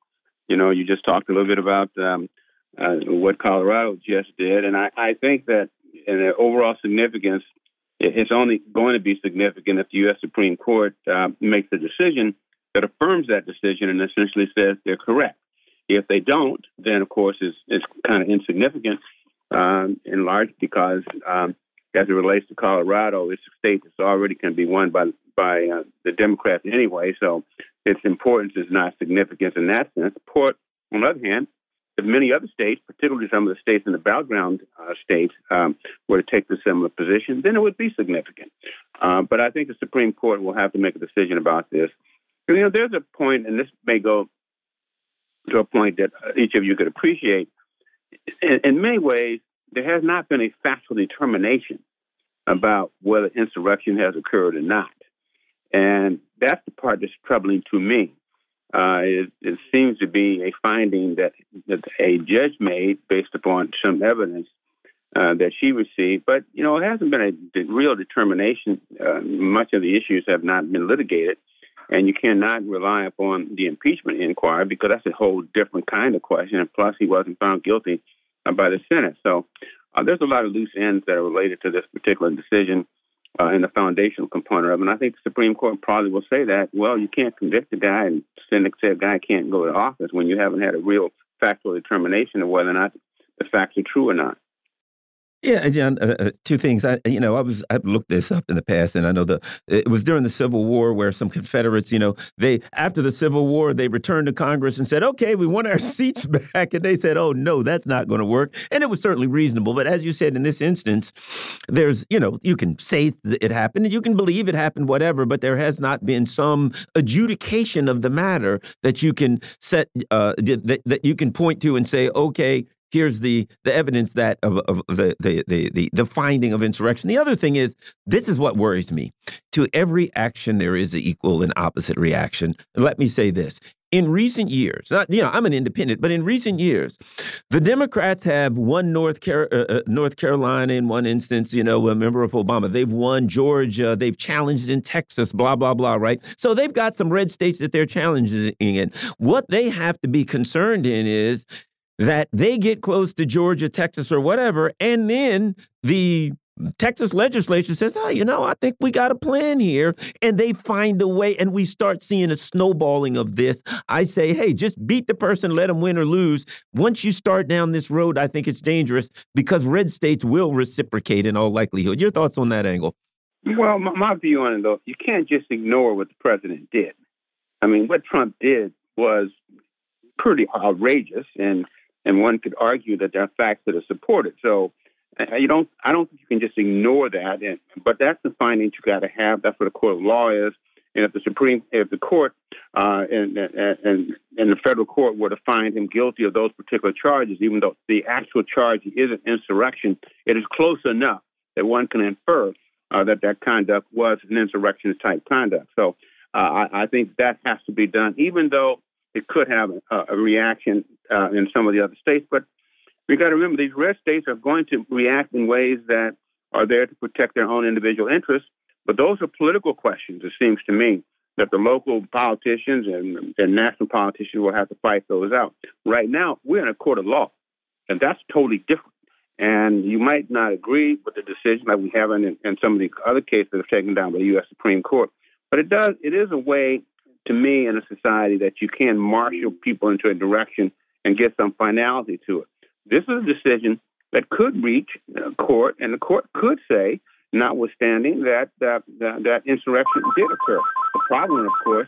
you know, you just talked a little bit about um, uh, what Colorado just did, and I, I think that in the overall significance, it's only going to be significant if the U.S. Supreme Court uh, makes a decision that affirms that decision and essentially says they're correct. If they don't, then of course it's, it's kind of insignificant um, in large because um, as it relates to Colorado, it's a state that's already can be won by by uh, the Democrats anyway. So its importance is not significant in that sense. Port, on the other hand, if many other states, particularly some of the states in the battleground uh, states, um, were to take the similar position, then it would be significant. Uh, but I think the Supreme Court will have to make a decision about this. You know, there's a point, and this may go to a point that each of you could appreciate. In, in many ways, there has not been a factual determination about whether insurrection has occurred or not. And that's the part that's troubling to me. Uh, it, it, seems to be a finding that, that a judge made based upon some evidence uh, that she received. But, you know, it hasn't been a real determination. Uh, much of the issues have not been litigated. And you cannot rely upon the impeachment inquiry because that's a whole different kind of question. And plus, he wasn't found guilty by the Senate. So uh, there's a lot of loose ends that are related to this particular decision uh, and the foundational component of it. And I think the Supreme Court probably will say that, well, you can't convict a guy and send say a guy can't go to office when you haven't had a real factual determination of whether or not the facts are true or not. Yeah, John. Uh, uh, two things. I, you know, I was I've looked this up in the past, and I know the it was during the Civil War where some Confederates, you know, they after the Civil War they returned to Congress and said, "Okay, we want our seats back," and they said, "Oh no, that's not going to work." And it was certainly reasonable, but as you said in this instance, there's you know you can say it happened, and you can believe it happened, whatever, but there has not been some adjudication of the matter that you can set uh, that that you can point to and say, "Okay, here's the the evidence that of, of the, the, the the finding of insurrection. The other thing is this is what worries me. To every action there is an equal and opposite reaction. Let me say this. In recent years, not, you know, I'm an independent, but in recent years, the Democrats have won North, Car uh, uh, North Carolina in one instance, you know, a member of Obama. They've won Georgia. They've challenged in Texas, blah, blah, blah, right? So they've got some red states that they're challenging in. What they have to be concerned in is that they get close to Georgia, Texas, or whatever, and then the Texas legislature says, oh, you know, I think we got a plan here. And they find a way, and we start seeing a snowballing of this. I say, hey, just beat the person, let them win or lose. Once you start down this road, I think it's dangerous because red states will reciprocate in all likelihood. Your thoughts on that angle? Well, my, my view on it, though, you can't just ignore what the president did. I mean, what Trump did was pretty outrageous and and one could argue that there are facts that are supported. So uh, you don't, I don't think you can just ignore that. And, but that's the findings you got to have. That's what a court of law is. And if the Supreme, if the court uh, and, and and the federal court were to find him guilty of those particular charges, even though the actual charge is an insurrection, it is close enough that one can infer uh, that that conduct was an insurrectionist type conduct. So uh, I, I think that has to be done, even though it could have a, a reaction uh, in some of the other states. But we got to remember these red states are going to react in ways that are there to protect their own individual interests. But those are political questions, it seems to me, that the local politicians and the national politicians will have to fight those out. Right now, we're in a court of law, and that's totally different. And you might not agree with the decision like we have in, in some of the other cases that have taken down by the U.S. Supreme Court, but it does. It is a way to me in a society that you can marshal people into a direction and get some finality to it. This is a decision that could reach a court, and the court could say, notwithstanding that that, that, that insurrection did occur. The problem, of course,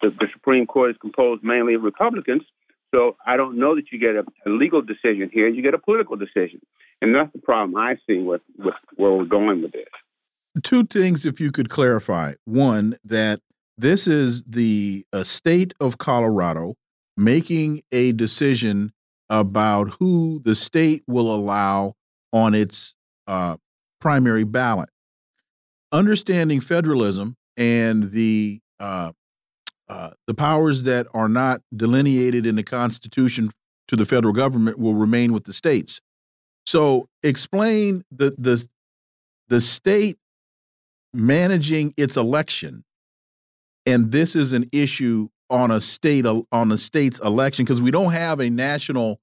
the, the, Supreme Court is composed mainly of Republicans, so I don't know that you get a, a, legal decision here. You get a political decision, and that's the problem I see with, with where we're going with this. Two things, if you could clarify. One, that this is the uh, state of Colorado making a decision about who the state will allow on its uh, primary ballot. Understanding federalism and the uh, uh, the powers that are not delineated in the Constitution to the federal government will remain with the states. So, explain the the the state managing its election and this is an issue on a state on a state's election because we don't have a national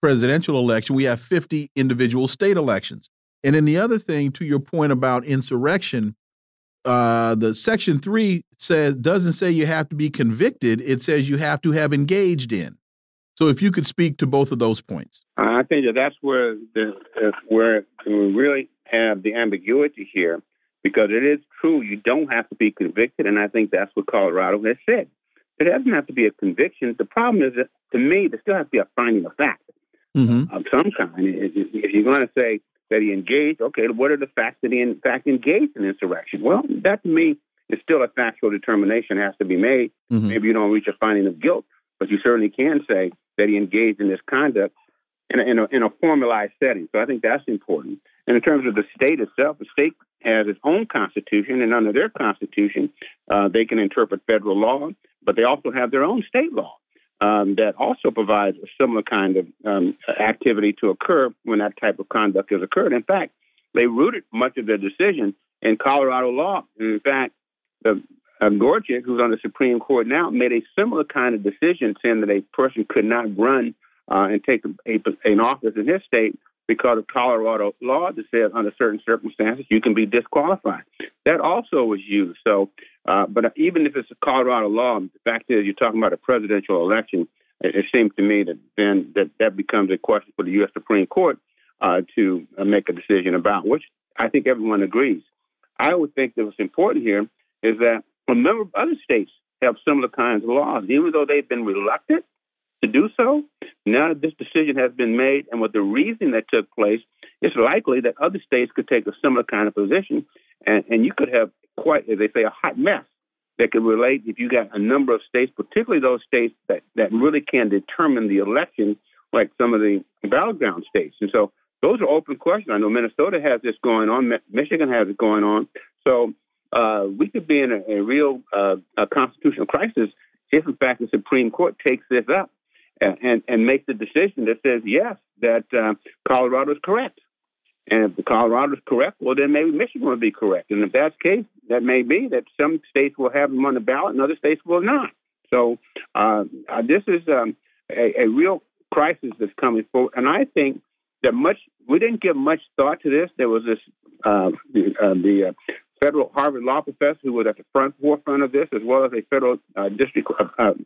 presidential election. We have 50 individual state elections. And then the other thing, to your point about insurrection, uh, the section three says doesn't say you have to be convicted. It says you have to have engaged in. So if you could speak to both of those points, I think that that's where the uh, where we really have the ambiguity here because it is true you don't have to be convicted, and I think that's what Colorado has said. It doesn't have to be a conviction. The problem is that to me, there still has to be a finding of fact mm-hmm. of some kind. If you're going to say that he engaged, okay, what are the facts that he in fact engaged in insurrection? Well, that to me is still a factual determination has to be made. Mm-hmm. Maybe you don't reach a finding of guilt, but you certainly can say that he engaged in this conduct in a, in a, in a formalized setting. So I think that's important. And in terms of the state itself, the state has its own constitution, and under their constitution, uh, they can interpret federal law, but they also have their own state law. Um, that also provides a similar kind of um, activity to occur when that type of conduct has occurred. In fact, they rooted much of their decision in Colorado law. In fact, the, uh, who's on the Supreme Court now, made a similar kind of decision saying that a person could not run uh, and take a, a, an office in his state because of Colorado law that says under certain circumstances you can be disqualified. That also was used. So, uh, but even if it's a Colorado law, the fact is you're talking about a presidential election. It, it seems to me that then that that becomes a question for the U.S. Supreme Court uh, to uh, make a decision about, which I think everyone agrees. I would think that what's important here is that a number of other states have similar kinds of laws, even though they've been reluctant to do so. Now that this decision has been made and with the reasoning that took place, it's likely that other states could take a similar kind of position, and, and you could have quite, as they say, a hot mess that could relate if you got a number of states, particularly those states that, that really can determine the election, like some of the battleground states. And so those are open questions. I know Minnesota has this going on, Michigan has it going on. So uh, we could be in a, a real uh, a constitutional crisis if, in fact, the Supreme Court takes this up and, and makes a decision that says, yes, that uh, Colorado is correct. And if the Colorado is correct, well, then maybe Michigan will be correct. And if that's the case, that may be that some states will have them on the ballot and other states will not. So uh, uh, this is um, a, a, real crisis that's coming forward. And I think that much we didn't give much thought to this. There was this uh, the, uh, the uh, federal Harvard law professor who was at the front forefront of this, as well as a federal uh, district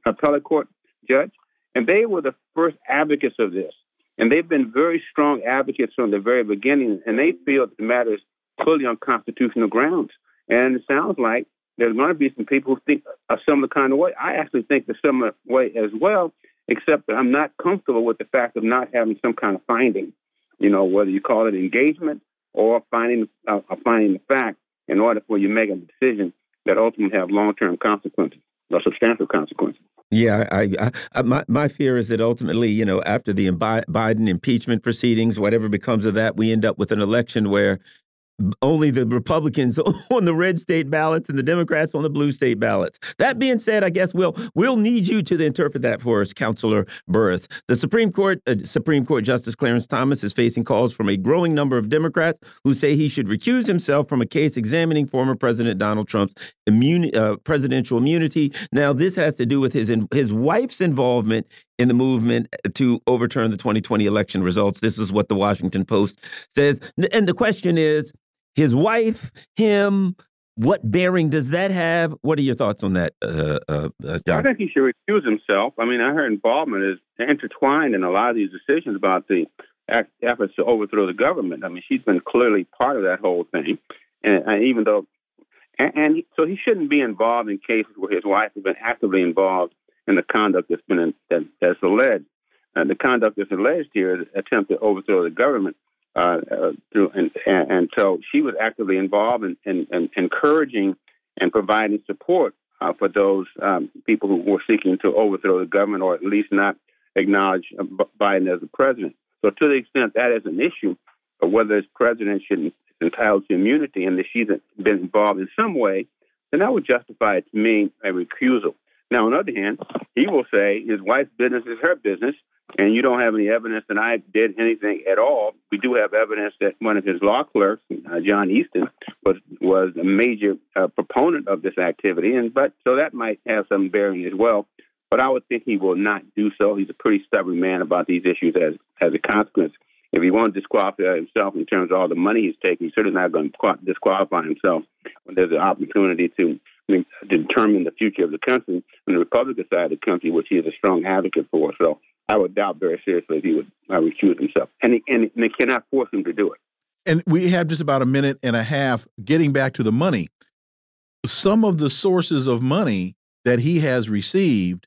appellate court judge. And they were the first advocates of this. And they've been very strong advocates from the very beginning. And they feel that the matter is fully on constitutional grounds. And it sounds like there's going to be some people who think a similar kind of way. I actually think the similar way as well, except that I'm not comfortable with the fact of not having some kind of finding. You know, whether you call it engagement or finding uh, finding the fact in order for you to make a decision that ultimately have long-term consequences or substantial consequences. Yeah, I, I, my my fear is that ultimately, you know, after the Biden impeachment proceedings, whatever becomes of that, we end up with an election where only the Republicans on the red state ballots and the Democrats on the blue state ballots. That being said, I guess we'll we'll need you to interpret that for us, Councilor Burris. The Supreme Court uh, Supreme Court Justice Clarence Thomas is facing calls from a growing number of Democrats who say he should recuse himself from a case examining former President Donald Trump's uh, presidential immunity. Now, this has to do with his his wife's involvement in the movement to overturn the 2020 election results. This is what the Washington Post says. And the question is his wife, him. What bearing does that have? What are your thoughts on that, uh, uh, uh I think he should recuse himself. I mean, I heard involvement is intertwined in a lot of these decisions about the efforts to overthrow the government. I mean, she's been clearly part of that whole thing, and, and even though, and, and, so he shouldn't be involved in cases where his wife has been actively involved in the conduct that's been in, that, that's alleged. And the conduct that's alleged here is attempt to overthrow the government uh, uh, through, and, and, and, so she was actively involved in, in, in encouraging and providing support uh, for those um, people who were seeking to overthrow the government or at least not acknowledge uh, Biden as the president. So, to the extent that is an issue, of whether this president should be entitled to immunity and that she's been involved in some way, then that would justify to me a recusal. Now, on the other hand, he will say his wife's business is her business, and you don't have any evidence that I did anything at all. We do have evidence that one of his law clerks, uh, John Eastman, was was a major uh, proponent of this activity, and but so that might have some bearing as well. But I would think he will not do so. He's a pretty stubborn man about these issues as as a consequence. If he to disqualify himself in terms of all the money he's taking, he's certainly not going to disqualify himself when there's an opportunity to determine the future of the country on the Republican side of the country, which he is a strong advocate for. So I would doubt very seriously if he would uh, recuse himself. And, he, and, they cannot force him to do it. And we have just about a minute and a half getting back to the money. Some of the sources of money that he has received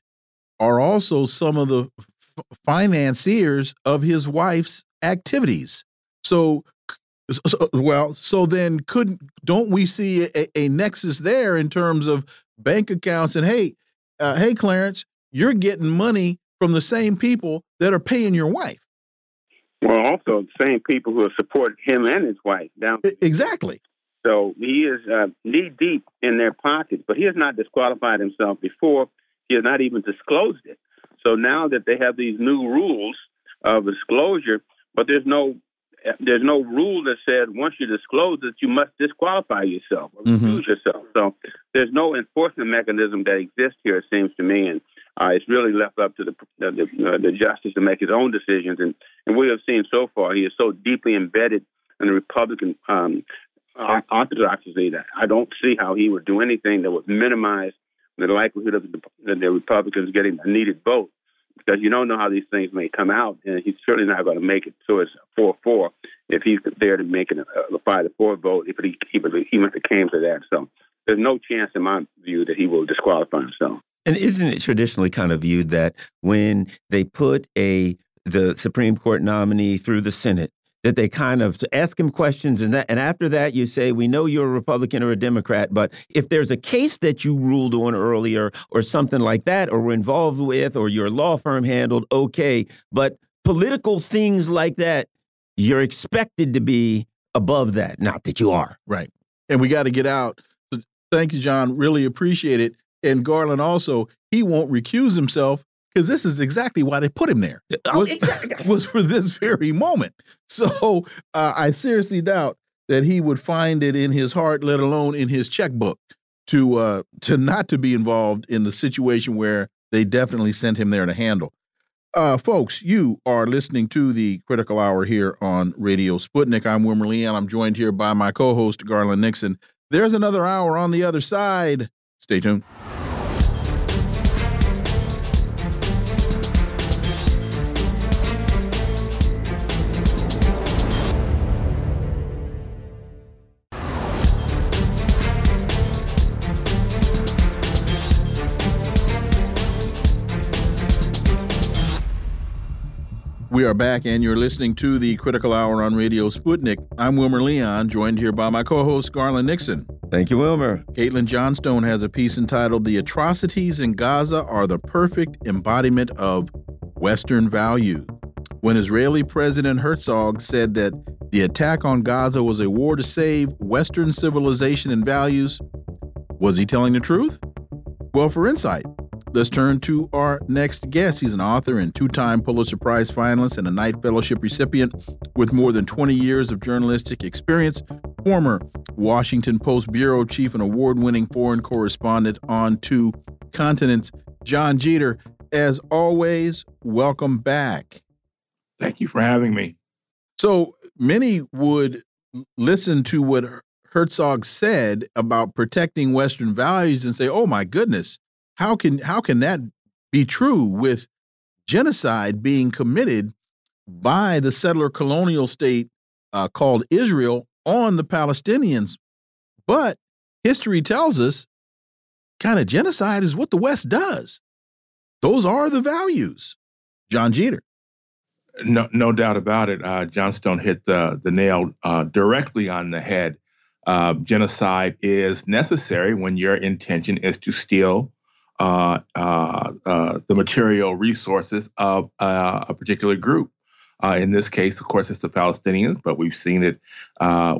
are also some of the financiers of his wife's activities. So so, well, so then couldn't don't we see a, a, nexus there in terms of bank accounts and hey, uh, hey Clarence, you're getting money from the same people that are paying your wife. Well, also the same people who have supported him and his wife down. Exactly. So he is uh, knee deep in their pockets, but he has not disqualified himself before. He has not even disclosed it. So now that they have these new rules of disclosure, but there's no there's no rule that said once you disclose it, you must disqualify yourself or mm-hmm. recuse yourself. So there's no enforcement mechanism that exists here, it seems to me, and uh, it's really left up to the the, uh, the justice to make his own decisions. And, and we have seen so far, he is so deeply embedded in the Republican um, orthodoxy that I don't see how he would do anything that would minimize the likelihood of the, the Republicans getting a needed vote because you don't know how these things may come out, and he's certainly not going to make it. So it's four four if he's there to make it a, a five to four vote. If he even if it came to that, so there's no chance in my view that he will disqualify himself. And isn't it traditionally kind of viewed that when they put a the Supreme Court nominee through the Senate, that they kind of ask him questions and that and after that you say we know you're a republican or a democrat but if there's a case that you ruled on earlier or something like that or were involved with or your law firm handled okay but political things like that you're expected to be above that not that you are. Right. And we got to get out. Thank you john. Really appreciate it and garland also he won't recuse himself because this is exactly why they put him there. Oh, was, exactly. was for this very moment. So uh, I seriously doubt that he would find it in his heart, let alone in his checkbook, to uh, to not to be involved in the situation where they definitely sent him there to handle. Uh, folks, you are listening to the Critical Hour here on Radio Sputnik. I'm Wilmer Lee, and I'm joined here by my co-host Garland Nixon. There's another hour on the other side. Stay tuned. We are back, and you're listening to the Critical Hour on Radio Sputnik. I'm Wilmer Leon, joined here by my co host, Garland Nixon. Thank you, Wilmer. Caitlin Johnstone has a piece entitled The Atrocities in Gaza Are the Perfect Embodiment of Western Value. When Israeli President Herzog said that the attack on Gaza was a war to save Western civilization and values, was he telling the truth? Well, for insight, Let's turn to our next guest. He's an author and two time Pulitzer Prize finalist and a Knight Fellowship recipient with more than 20 years of journalistic experience, former Washington Post bureau chief and award winning foreign correspondent on two continents, Jon Jeter. As always, welcome back. Thank you for having me. So many would listen to what Herzog said about protecting Western values and say, oh my goodness, how can how can that be true with genocide being committed by the settler colonial state uh, called Israel on the Palestinians? But history tells us kind of genocide is what the West does. Those are the values. Jon Jeter. No, no doubt about it. Uh, Johnstone hit the, the nail uh, directly on the head. Uh, genocide is necessary when your intention is to steal uh, uh, uh, the material resources of uh, a particular group. Uh, in this case, of course, it's the Palestinians, but we've seen it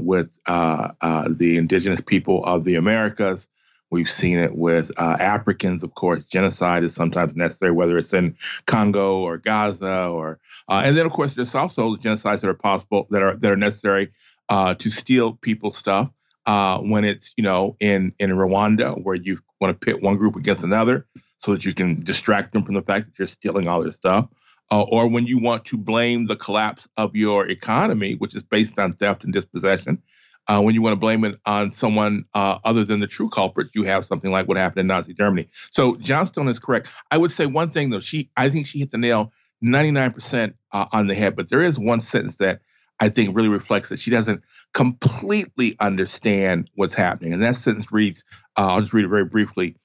with the indigenous people of the Americas. We've seen it with Africans, of course. Genocide is sometimes necessary, whether it's in Congo or Gaza, or and then, of course, there's also genocides that are possible that are that are necessary to steal people's stuff uh, when it's you know in in Rwanda where you want to pit one group against another so that you can distract them from the fact that you're stealing all their stuff, uh, or when you want to blame the collapse of your economy, which is based on theft and dispossession. Uh, when you want to blame it on someone uh, other than the true culprits, you have something like what happened in Nazi Germany. So Johnstone is correct. I would say one thing though. She, I think she hit the nail 99% uh, on the head. But there is one sentence that I think really reflects that she doesn't completely understand what's happening. And that sentence reads, uh, I'll just read it very briefly.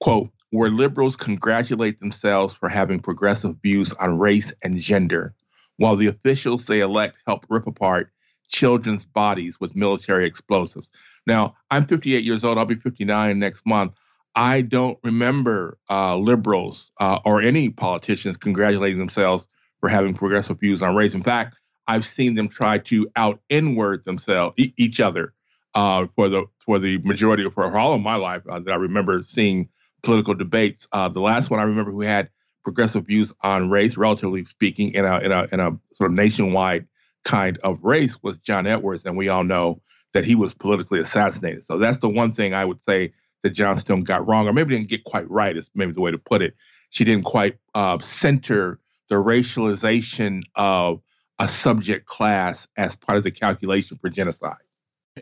Quote, where liberals congratulate themselves for having progressive views on race and gender, while the officials they elect help rip apart children's bodies with military explosives. Now, I'm 58 years old. I'll be 59 next month. I don't remember uh, liberals uh, or any politicians congratulating themselves for having progressive views on race. In fact, I've seen them try to out inward themselves, e each other, uh, for the for the majority of for all of my life uh, that I remember seeing political debates. Uh, the last one I remember who had progressive views on race, relatively speaking, in a in a in a sort of nationwide kind of race was John Edwards, and we all know that he was politically assassinated. So that's the one thing I would say that Johnstone got wrong, or maybe didn't get quite right. Is maybe the way to put it. She didn't quite uh, center the racialization of a subject class as part of the calculation for genocide.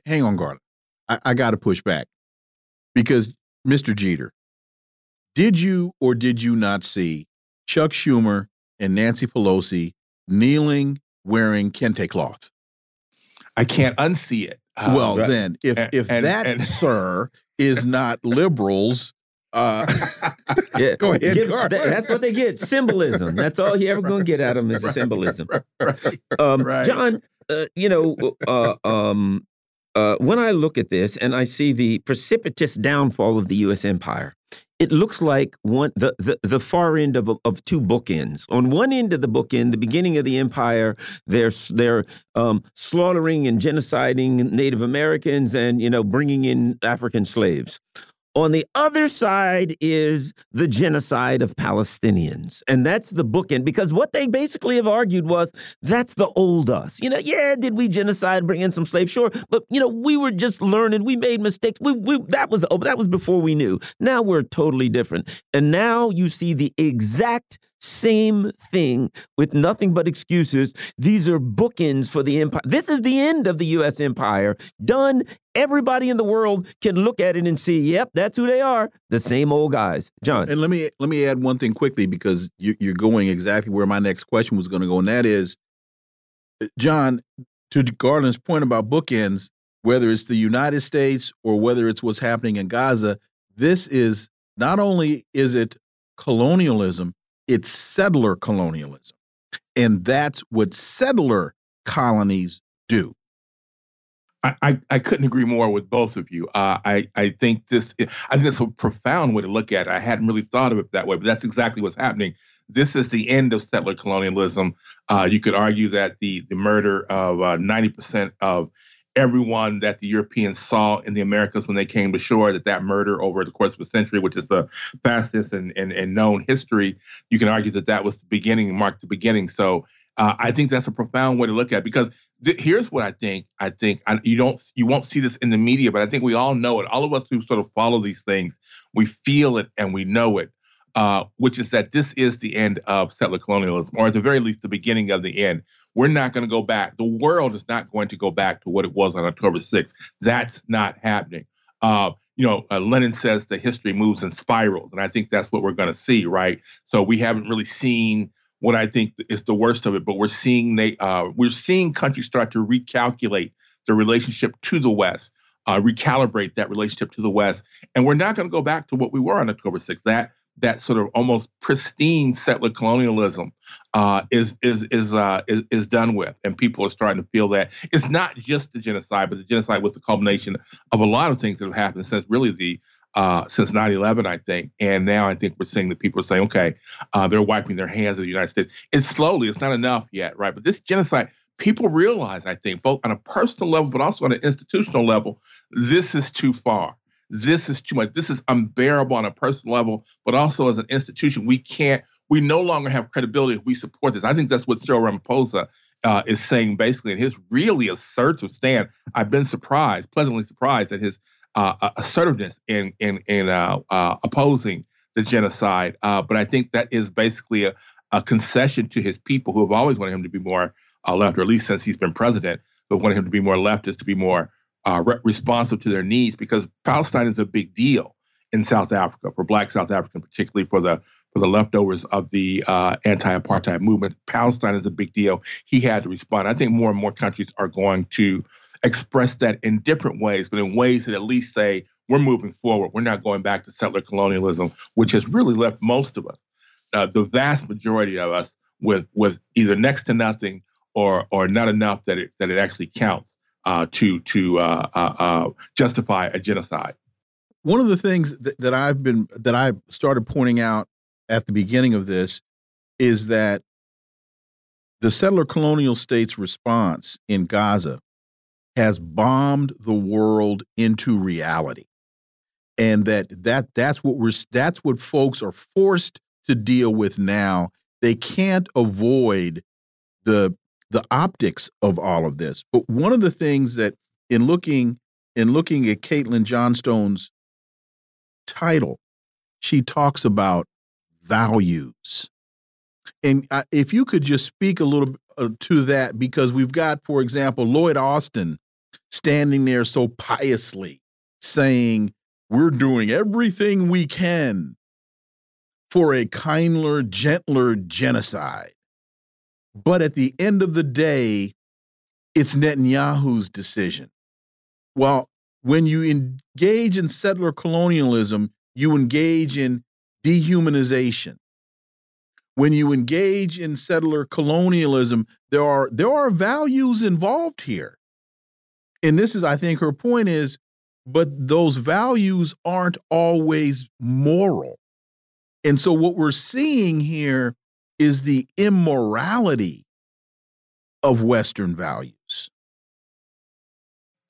Hang on, Garland. I, I got to push back because Mr. Jeter, did you or did you not see Chuck Schumer and Nancy Pelosi kneeling wearing kente cloth? I can't unsee it. Well, um, then, if and, if and, that, and, sir, is not liberals, uh, yeah, go ahead. Give, that, that's what they get. Symbolism. That's all you ever going to get out of them is right, symbolism. Right, right, um, right. John, uh, you know, uh, um, uh, when I look at this and I see the precipitous downfall of the U.S. empire, it looks like one the, the, the far end of of two bookends. On one end of the bookend, the beginning of the empire, they're they're um, slaughtering and genociding Native Americans and you know bringing in African slaves. On the other side is the genocide of Palestinians. And that's the bookend because what they basically have argued was that's the old us. You know, yeah, did we genocide, bring in some slaves? Sure. But, you know, we were just learning. We made mistakes. We, we, that, was, oh, that was before we knew. Now we're totally different. And now you see the exact same thing with nothing but excuses. These are bookends for the empire. This is the end of the U.S. empire. Done. Everybody in the world can look at it and see, yep, that's who they are. The same old guys. John. And let me let me add one thing quickly because you're going exactly where my next question was going to go, and that is, uh, John, to Garland's point about bookends, whether it's the United States or whether it's what's happening in Gaza, this is not only is it colonialism, it's settler colonialism. And that's what settler colonies do. I, I, couldn't agree more with both of you. Uh, I, I think this I think that's a profound way to look at it. I hadn't really thought of it that way, but that's exactly what's happening. This is the end of settler colonialism. Uh, you could argue that the the murder of uh, ninety percent of everyone that the Europeans saw in the Americas when they came to shore, that that murder over the course of a century, which is the fastest and, and, and known history, you can argue that that was the beginning, marked the beginning. So uh, I think that's a profound way to look at it because th- here's what I think. I think I, you don't, you won't see this in the media, but I think we all know it. All of us who sort of follow these things, we feel it and we know it. Uh, which is that this is the end of settler colonialism, or at the very least, the beginning of the end. We're not going to go back. The world is not going to go back to what it was on October 6th. That's not happening. Uh, you know, uh, Lenin says the history moves in spirals, and I think that's what we're going to see, right? So we haven't really seen what I think is the worst of it, but we're seeing they uh, we're seeing countries start to recalculate the relationship to the West, uh, recalibrate that relationship to the West, and we're not going to go back to what we were on October 6th. That that sort of almost pristine settler colonialism uh, is is is, uh, is is done with, and people are starting to feel that it's not just the genocide, but the genocide was the culmination of a lot of things that have happened since really the uh, since 9/11, I think, and now I think we're seeing that people are saying, okay, uh, they're wiping their hands of the United States. It's slowly, it's not enough yet, right? But this genocide, people realize, I think, both on a personal level, but also on an institutional level, this is too far this is too much. This is unbearable on a personal level, but also as an institution, we can't, we no longer have credibility if we support this. I think that's what Cyril Ramaphosa uh, is saying basically in his really assertive stand. I've been surprised, pleasantly surprised at his uh, uh assertiveness in in in uh, uh, opposing the genocide. Uh, but I think that is basically a, a, concession to his people who have always wanted him to be more left, or at least since he's been president, who wanted him to be more leftist, to be more uh, re- responsive to their needs because Palestine is a big deal in South Africa for Black South Africans, particularly for the for the leftovers of the uh, anti-apartheid movement. Palestine is a big deal. He had to respond. I think more and more countries are going to express that in different ways, but in ways that at least say we're moving forward. We're not going back to settler colonialism, which has really left most of us, uh, the vast majority of us, with with either next to nothing or or not enough that it that it actually counts uh, to to uh, uh, uh, justify a genocide. One of the things that, that I've been that I started pointing out at the beginning of this is that the settler colonial states' response in Gaza has bombed the world into reality and that that that's what we're that's what folks are forced to deal with now they can't avoid the the optics of all of this but one of the things that in looking in looking at Caitlin Johnstone's title she talks about values and uh, if you could just speak a little uh, to that because we've got for example Lloyd Austin standing there so piously saying, We're doing everything we can for a kinder, gentler genocide. But at the end of the day, it's Netanyahu's decision. Well, when you engage in settler colonialism, you engage in dehumanization. When you engage in settler colonialism, there are there are values involved here and this is i think her point is but those values aren't always moral and so what we're seeing here is the immorality of western values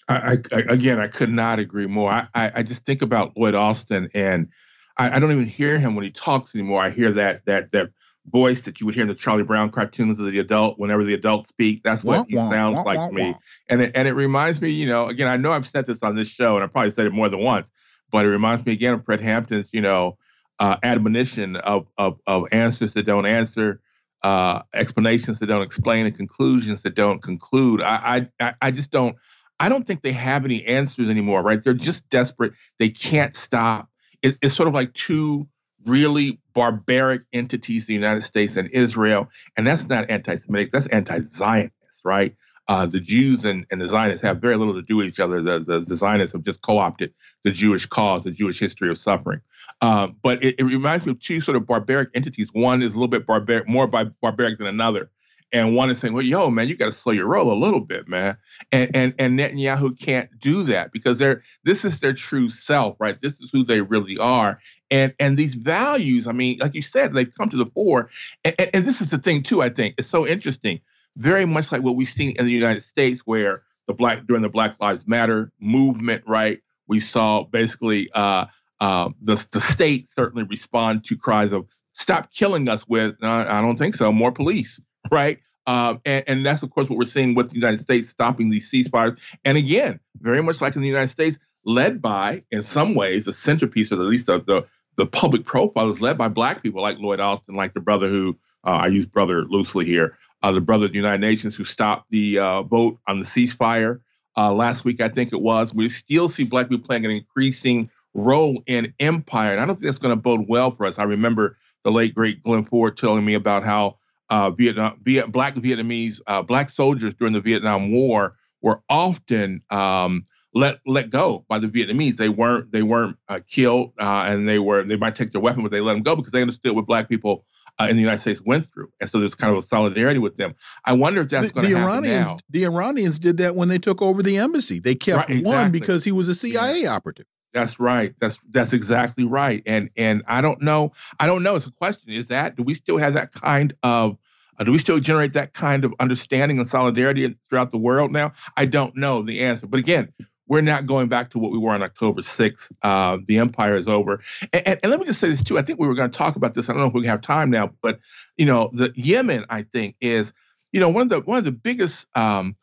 I, I, again, I could not agree more. I, I, just think about Lloyd Austin, and I, I, don't even hear him when he talks anymore. I hear that that that voice that you would hear in the Charlie Brown cartoons of the adult whenever the adults speak. That's what wah, he sounds wah, like wah, to me. And it, and it reminds me, you know, again, I know I've said this on this show and I probably said it more than once, but it reminds me again of Fred Hampton's, you know, uh, admonition of, of, of answers that don't answer, uh, explanations that don't explain, and conclusions that don't conclude. I, I, I just don't, I don't think they have any answers anymore, right? They're just desperate. They can't stop. It, it's sort of like two really barbaric entities, the United States and Israel. And that's not anti Semitic, that's anti Zionist, right? Uh, the Jews and, and the Zionists have very little to do with each other. The, the, the Zionists have just co opted the Jewish cause, the Jewish history of suffering. Uh, but it, it, reminds me of two sort of barbaric entities. One is a little bit barbaric, more barbaric than another and one is saying, "Well, yo, man, you got to slow your roll a little bit, man." And and and Netanyahu can't do that because they're this is their true self, right? This is who they really are, and and these values. I mean, like you said, they've come to the fore, and, and, and this is the thing too. I think it's so interesting, very much like what we've seen in the United States, where the black during the Black Lives Matter movement, right? We saw basically uh, uh, the the state certainly respond to cries of "Stop killing us!" with "I don't think so, more police." right? Um, and, and, that's of course what we're seeing with the United States stopping these ceasefires. And again, very much like in the United States, led by, in some ways, the centerpiece, or at least the, the, the public profile is led by black people like Lloyd Austin, like the brother who uh, I use brother loosely here, uh, the brother of the United Nations who stopped the uh, vote on the ceasefire uh, last week, I think it was. We still see black people playing an increasing role in empire, and I don't think that's going to bode well for us. I remember the late great Glen Ford telling me about how uh, Vietnam, Viet, black Vietnamese, uh, black soldiers during the Vietnam War were often um, let let go by the Vietnamese. They weren't they weren't uh, killed, uh, and they were they might take their weapon, but they let them go because they understood what black people uh, in the United States went through, and so there's kind of a solidarity with them. I wonder if that's going to happen Iranians, now. The Iranians did that when they took over the embassy. They kept right, exactly. one because he was a CIA yeah. operative. That's right. That's that's exactly right. And and I don't know. I don't know. It's a question. Is that do we still have that kind of uh, do we still generate that kind of understanding and solidarity throughout the world now? I don't know the answer. But again, we're not going back to what we were on October 6th. Uh, the empire is over. And, and, and, let me just say this too. I think we were going to talk about this. I don't know if we have time now, but you know, the Yemen, I think, is you know one of the one of the biggest um,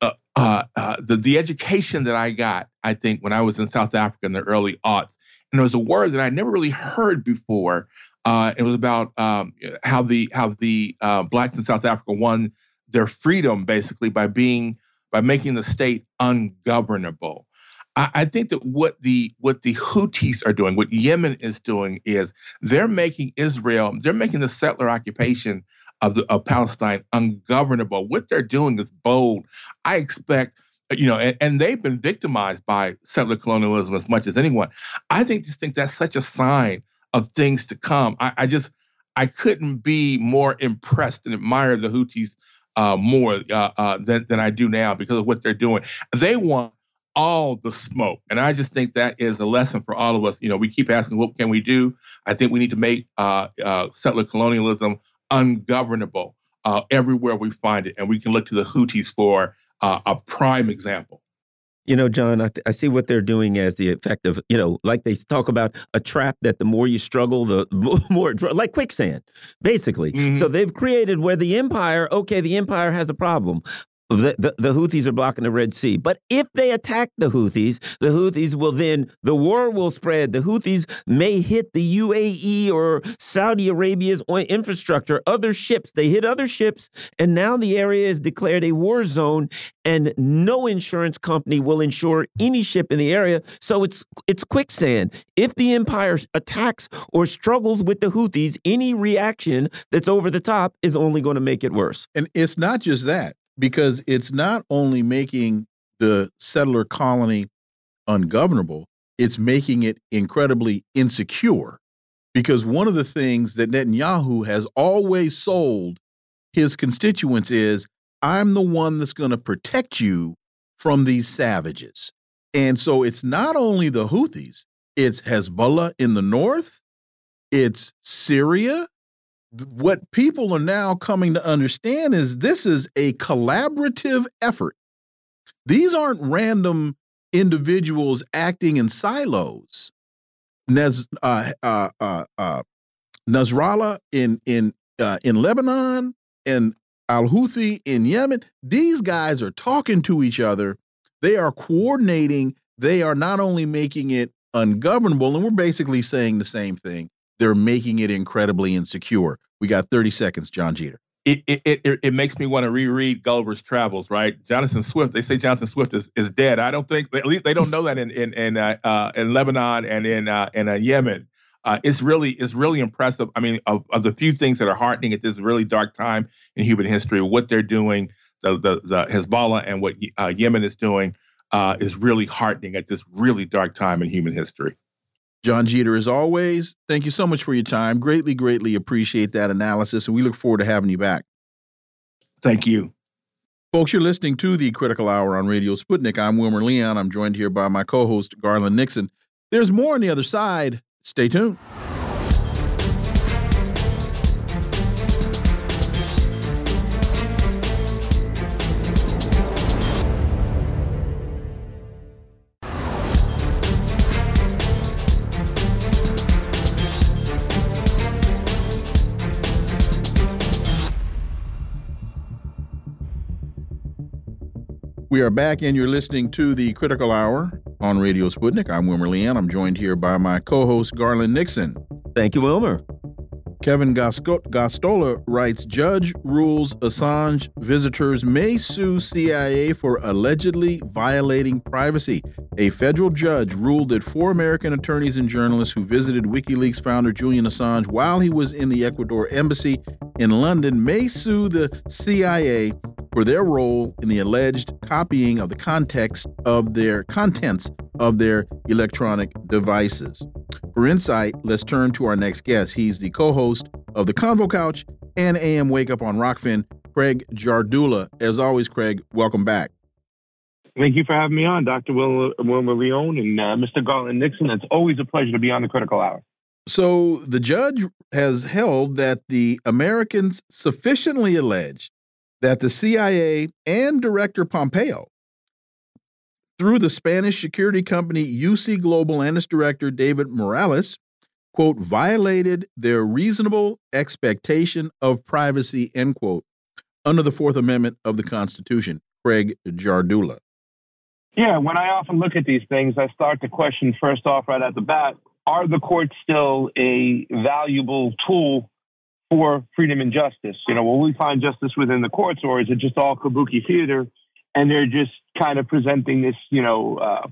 uh, uh, uh, the the education that I got, I think, when I was in South Africa in the early aughts, and there was a word that I never really heard before. Uh, it was about um, how the how the uh, blacks in South Africa won their freedom basically by being by making the state ungovernable. I, think that what the what the Houthis are doing, what Yemen is doing, is they're making Israel, they're making the settler occupation of, the, of Palestine ungovernable. What they're doing is bold. I expect, you know, and, and they've been victimized by settler colonialism as much as anyone. I think just think that's such a sign of things to come. I, I just I couldn't be more impressed and admire the Houthis uh, more uh, uh, than than I do now because of what they're doing. They want all the smoke, and I just think that is a lesson for all of us. You know, we keep asking, what can we do? I think we need to make uh, uh, settler colonialism ungovernable. uh, everywhere we find it, and we can look to the Houthis for uh, a prime example. You know, John, I, I, see what they're doing as the effect of, you know, like they talk about a trap that the more you struggle, the more, like quicksand, basically. Mm -hmm. So they've created where the empire, okay, the empire has a problem the, the, the, Houthis are blocking the Red Sea. But if they attack the Houthis, the Houthis will then, the war will spread. The Houthis may hit the UAE or Saudi Arabia's infrastructure, other ships. They hit other ships, and now the area is declared a war zone, and no insurance company will insure any ship in the area. So it's it's quicksand. If the empire attacks or struggles with the Houthis, any reaction that's over the top is only going to make it worse. And it's not just that because it's not only making the settler colony ungovernable, it's making it incredibly insecure. Because one of the things that Netanyahu has always sold his constituents is I'm the one that's going to protect you from these savages. And so it's not only the Houthis, it's Hezbollah in the north, it's Syria, what people are now coming to understand is this is a collaborative effort. These aren't random individuals acting in silos. Nez, uh, uh, uh, uh Nasrallah in in uh, in Lebanon and Al Houthi in Yemen. These guys are talking to each other. They are coordinating. They are not only making it ungovernable, and we're basically saying the same thing they're making it incredibly insecure. We got 30 seconds, Jon Jeter. It, it, it, it makes me want to reread Gulliver's Travels, right? Jonathan Swift. They say Jonathan Swift is, is dead. I don't think at least they don't know that in in in, uh, uh, in Lebanon and in uh, in uh, Yemen. Uh, it's really it's really impressive. I mean, of, of the few things that are heartening at this really dark time in human history, what they're doing, the the, the Hezbollah and what Yemen is doing, is really heartening at this really dark time in human history. Jon Jeter, as always, thank you so much for your time. Greatly, greatly appreciate that analysis, and we look forward to having you back. Thank you. Folks, you're listening to the Critical Hour on Radio Sputnik. I'm Wilmer Leon. I'm joined here by my co host, Garland Nixon. There's more on the other side. Stay tuned. We are back, and you're listening to the Critical Hour on Radio Sputnik. I'm Wilmer Leon. I'm joined here by my co host, Garland Nixon. Thank you, Wilmer. Kevin Gosztola writes Judge rules Assange visitors may sue CIA for allegedly violating privacy. A federal judge ruled that four American attorneys and journalists who visited WikiLeaks founder Julian Assange while he was in the Ecuador embassy in London may sue the CIA for their role in the alleged copying of the context of their contents of their electronic devices. For insight, let's turn to our next guest. He's the co-host of the Convo Couch and AM Wake Up on Rokfin, Craig Jardula. As always, Craig, welcome back. Thank you for having me on, Dr. Wilmer Leon and uh, Mr. Garland Nixon. It's always a pleasure to be on the Critical Hour. So the judge has held that the Americans sufficiently alleged that the CIA and Director Pompeo, through the Spanish security company UC Global and its director David Morales, quote, violated their reasonable expectation of privacy, end quote, under the Fourth Amendment of the Constitution. Craig Jardula. Yeah, when I often look at these things, I start to question first off, right at the bat, are the courts still a valuable tool for freedom and justice? You know, will we find justice within the courts, or is it just all kabuki theater? And they're just kind of presenting this, you know, uh,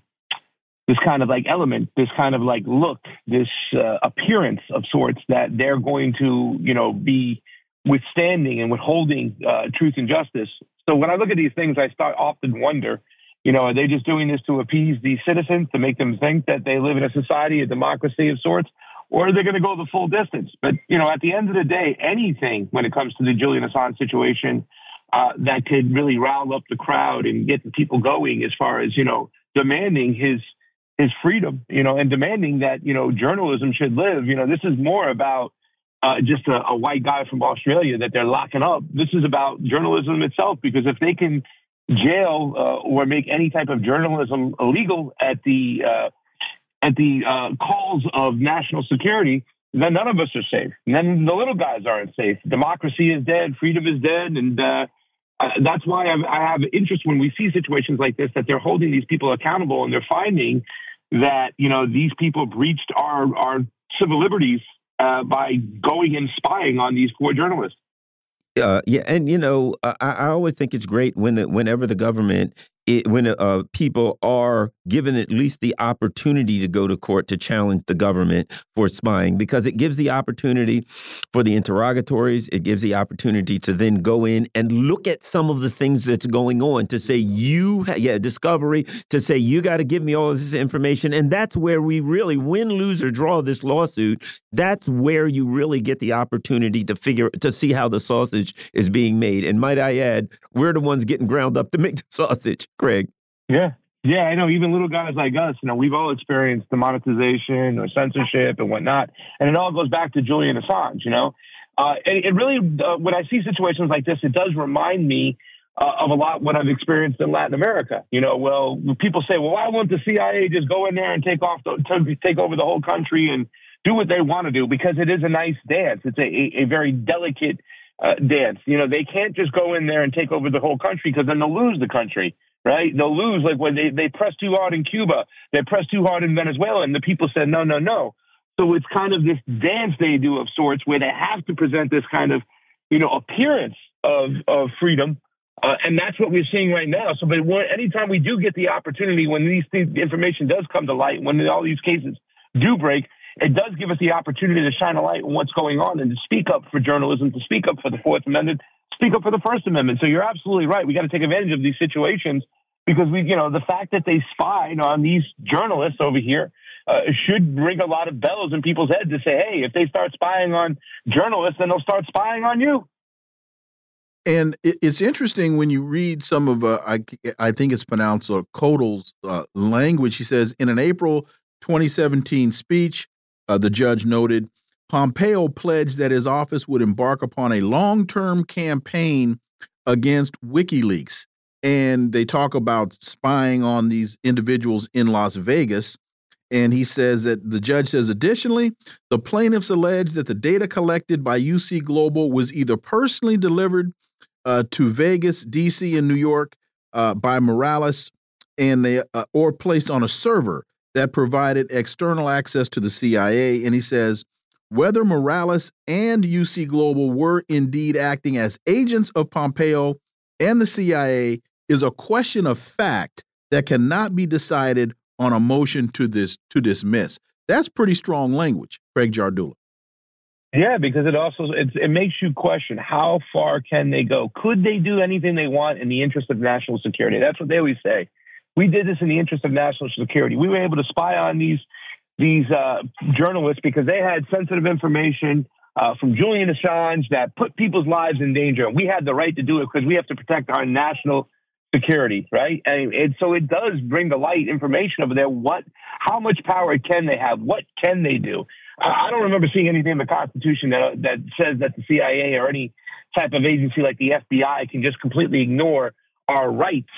this kind of like element, this kind of like look, this uh, appearance of sorts that they're going to, you know, be withstanding and withholding uh, truth and justice. So when I look at these things, I start often wonder, you know, are they just doing this to appease these citizens to make them think that they live in a society, a democracy of sorts, or are they going to go the full distance? But, you know, at the end of the day, anything when it comes to the Julian Assange situation uh, that could really rile up the crowd and get the people going as far as, you know, demanding his his freedom, you know, and demanding that, you know, journalism should live. You know, this is more about uh, just a, a, white guy from Australia that they're locking up. This is about journalism itself because if they can jail uh, or make any type of journalism illegal at the uh, at the uh, calls of national security, then none of us are safe. And then the little guys aren't safe. Democracy is dead. Freedom is dead. And uh, uh, that's why I've, I have interest when we see situations like this that they're holding these people accountable and they're finding that you know these people breached our our civil liberties uh, by going and spying on these four journalists. Uh, yeah, and you know, I, I always think it's great when the, whenever the government it, when uh, people are given at least the opportunity to go to court to challenge the government for spying, because it gives the opportunity for the interrogatories, it gives the opportunity to then go in and look at some of the things that's going on to say you, yeah, discovery, to say you got to give me all this information, and that's where we really win, lose, or draw this lawsuit. That's where you really get the opportunity to figure to see how the sausage is being made. And might I add, we're the ones getting ground up to make the sausage. Craig. Yeah. Yeah, I know. Even little guys like us, you know, we've all experienced the monetization or censorship and whatnot, and it all goes back to Julian Assange. You know, uh, it, it, really, uh, when I see situations like this, it does remind me uh, of a lot what I've experienced in Latin America. You know, well, people say, well, why won't the CIA just go in there and take off, the, take over the whole country and do what they want to do? Because it is a nice dance. It's a, a, a very delicate uh, dance. You know, they can't just go in there and take over the whole country because then they'll lose the country right? They'll lose like when they, they press too hard in Cuba, they press too hard in Venezuela, and the people said, no, no, no. So it's kind of this dance they do of sorts where they have to present this kind of, you know, appearance of, of freedom. Uh, and that's what we're seeing right now. So, but anytime we do get the opportunity, when these things, information does come to light, when all these cases do break, it does give us the opportunity to shine a light on what's going on and to speak up for journalism, to speak up for the Fourth Amendment, speak up for the First Amendment. So you're absolutely right. We got to take advantage of these situations because we, you know, the fact that they spied on these journalists over here uh, should ring a lot of bells in people's heads to say, hey, if they start spying on journalists, then they'll start spying on you. And it's interesting when you read some of, uh, I, I think it's pronounced uh, Kodal's uh, language. He says, in an April 2017 speech, uh, the judge noted Pompeo pledged that his office would embark upon a long term campaign against WikiLeaks. And they talk about spying on these individuals in Las Vegas. And he says that the judge says, additionally, the plaintiffs allege that the data collected by UC Global was either personally delivered uh, to Vegas, DC, and New York uh, by Morales, and they uh, or placed on a server that provided external access to the CIA. And he says whether Morales and UC Global were indeed acting as agents of Pompeo and the CIA is a question of fact that cannot be decided on a motion to this to dismiss. That's pretty strong language, Craig Jardula. Yeah, because it also it, it makes you question how far can they go? Could they do anything they want in the interest of national security? That's what they always say. We did this in the interest of national security. We were able to spy on these these uh, journalists because they had sensitive information uh, from Julian Assange that put people's lives in danger. And we had the right to do it because we have to protect our national security, right? And, and, so it does bring to light information over there. What, how much power can they have? What can they do? I, I don't remember seeing anything in the Constitution that that says that the CIA or any type of agency like the FBI can just completely ignore our rights.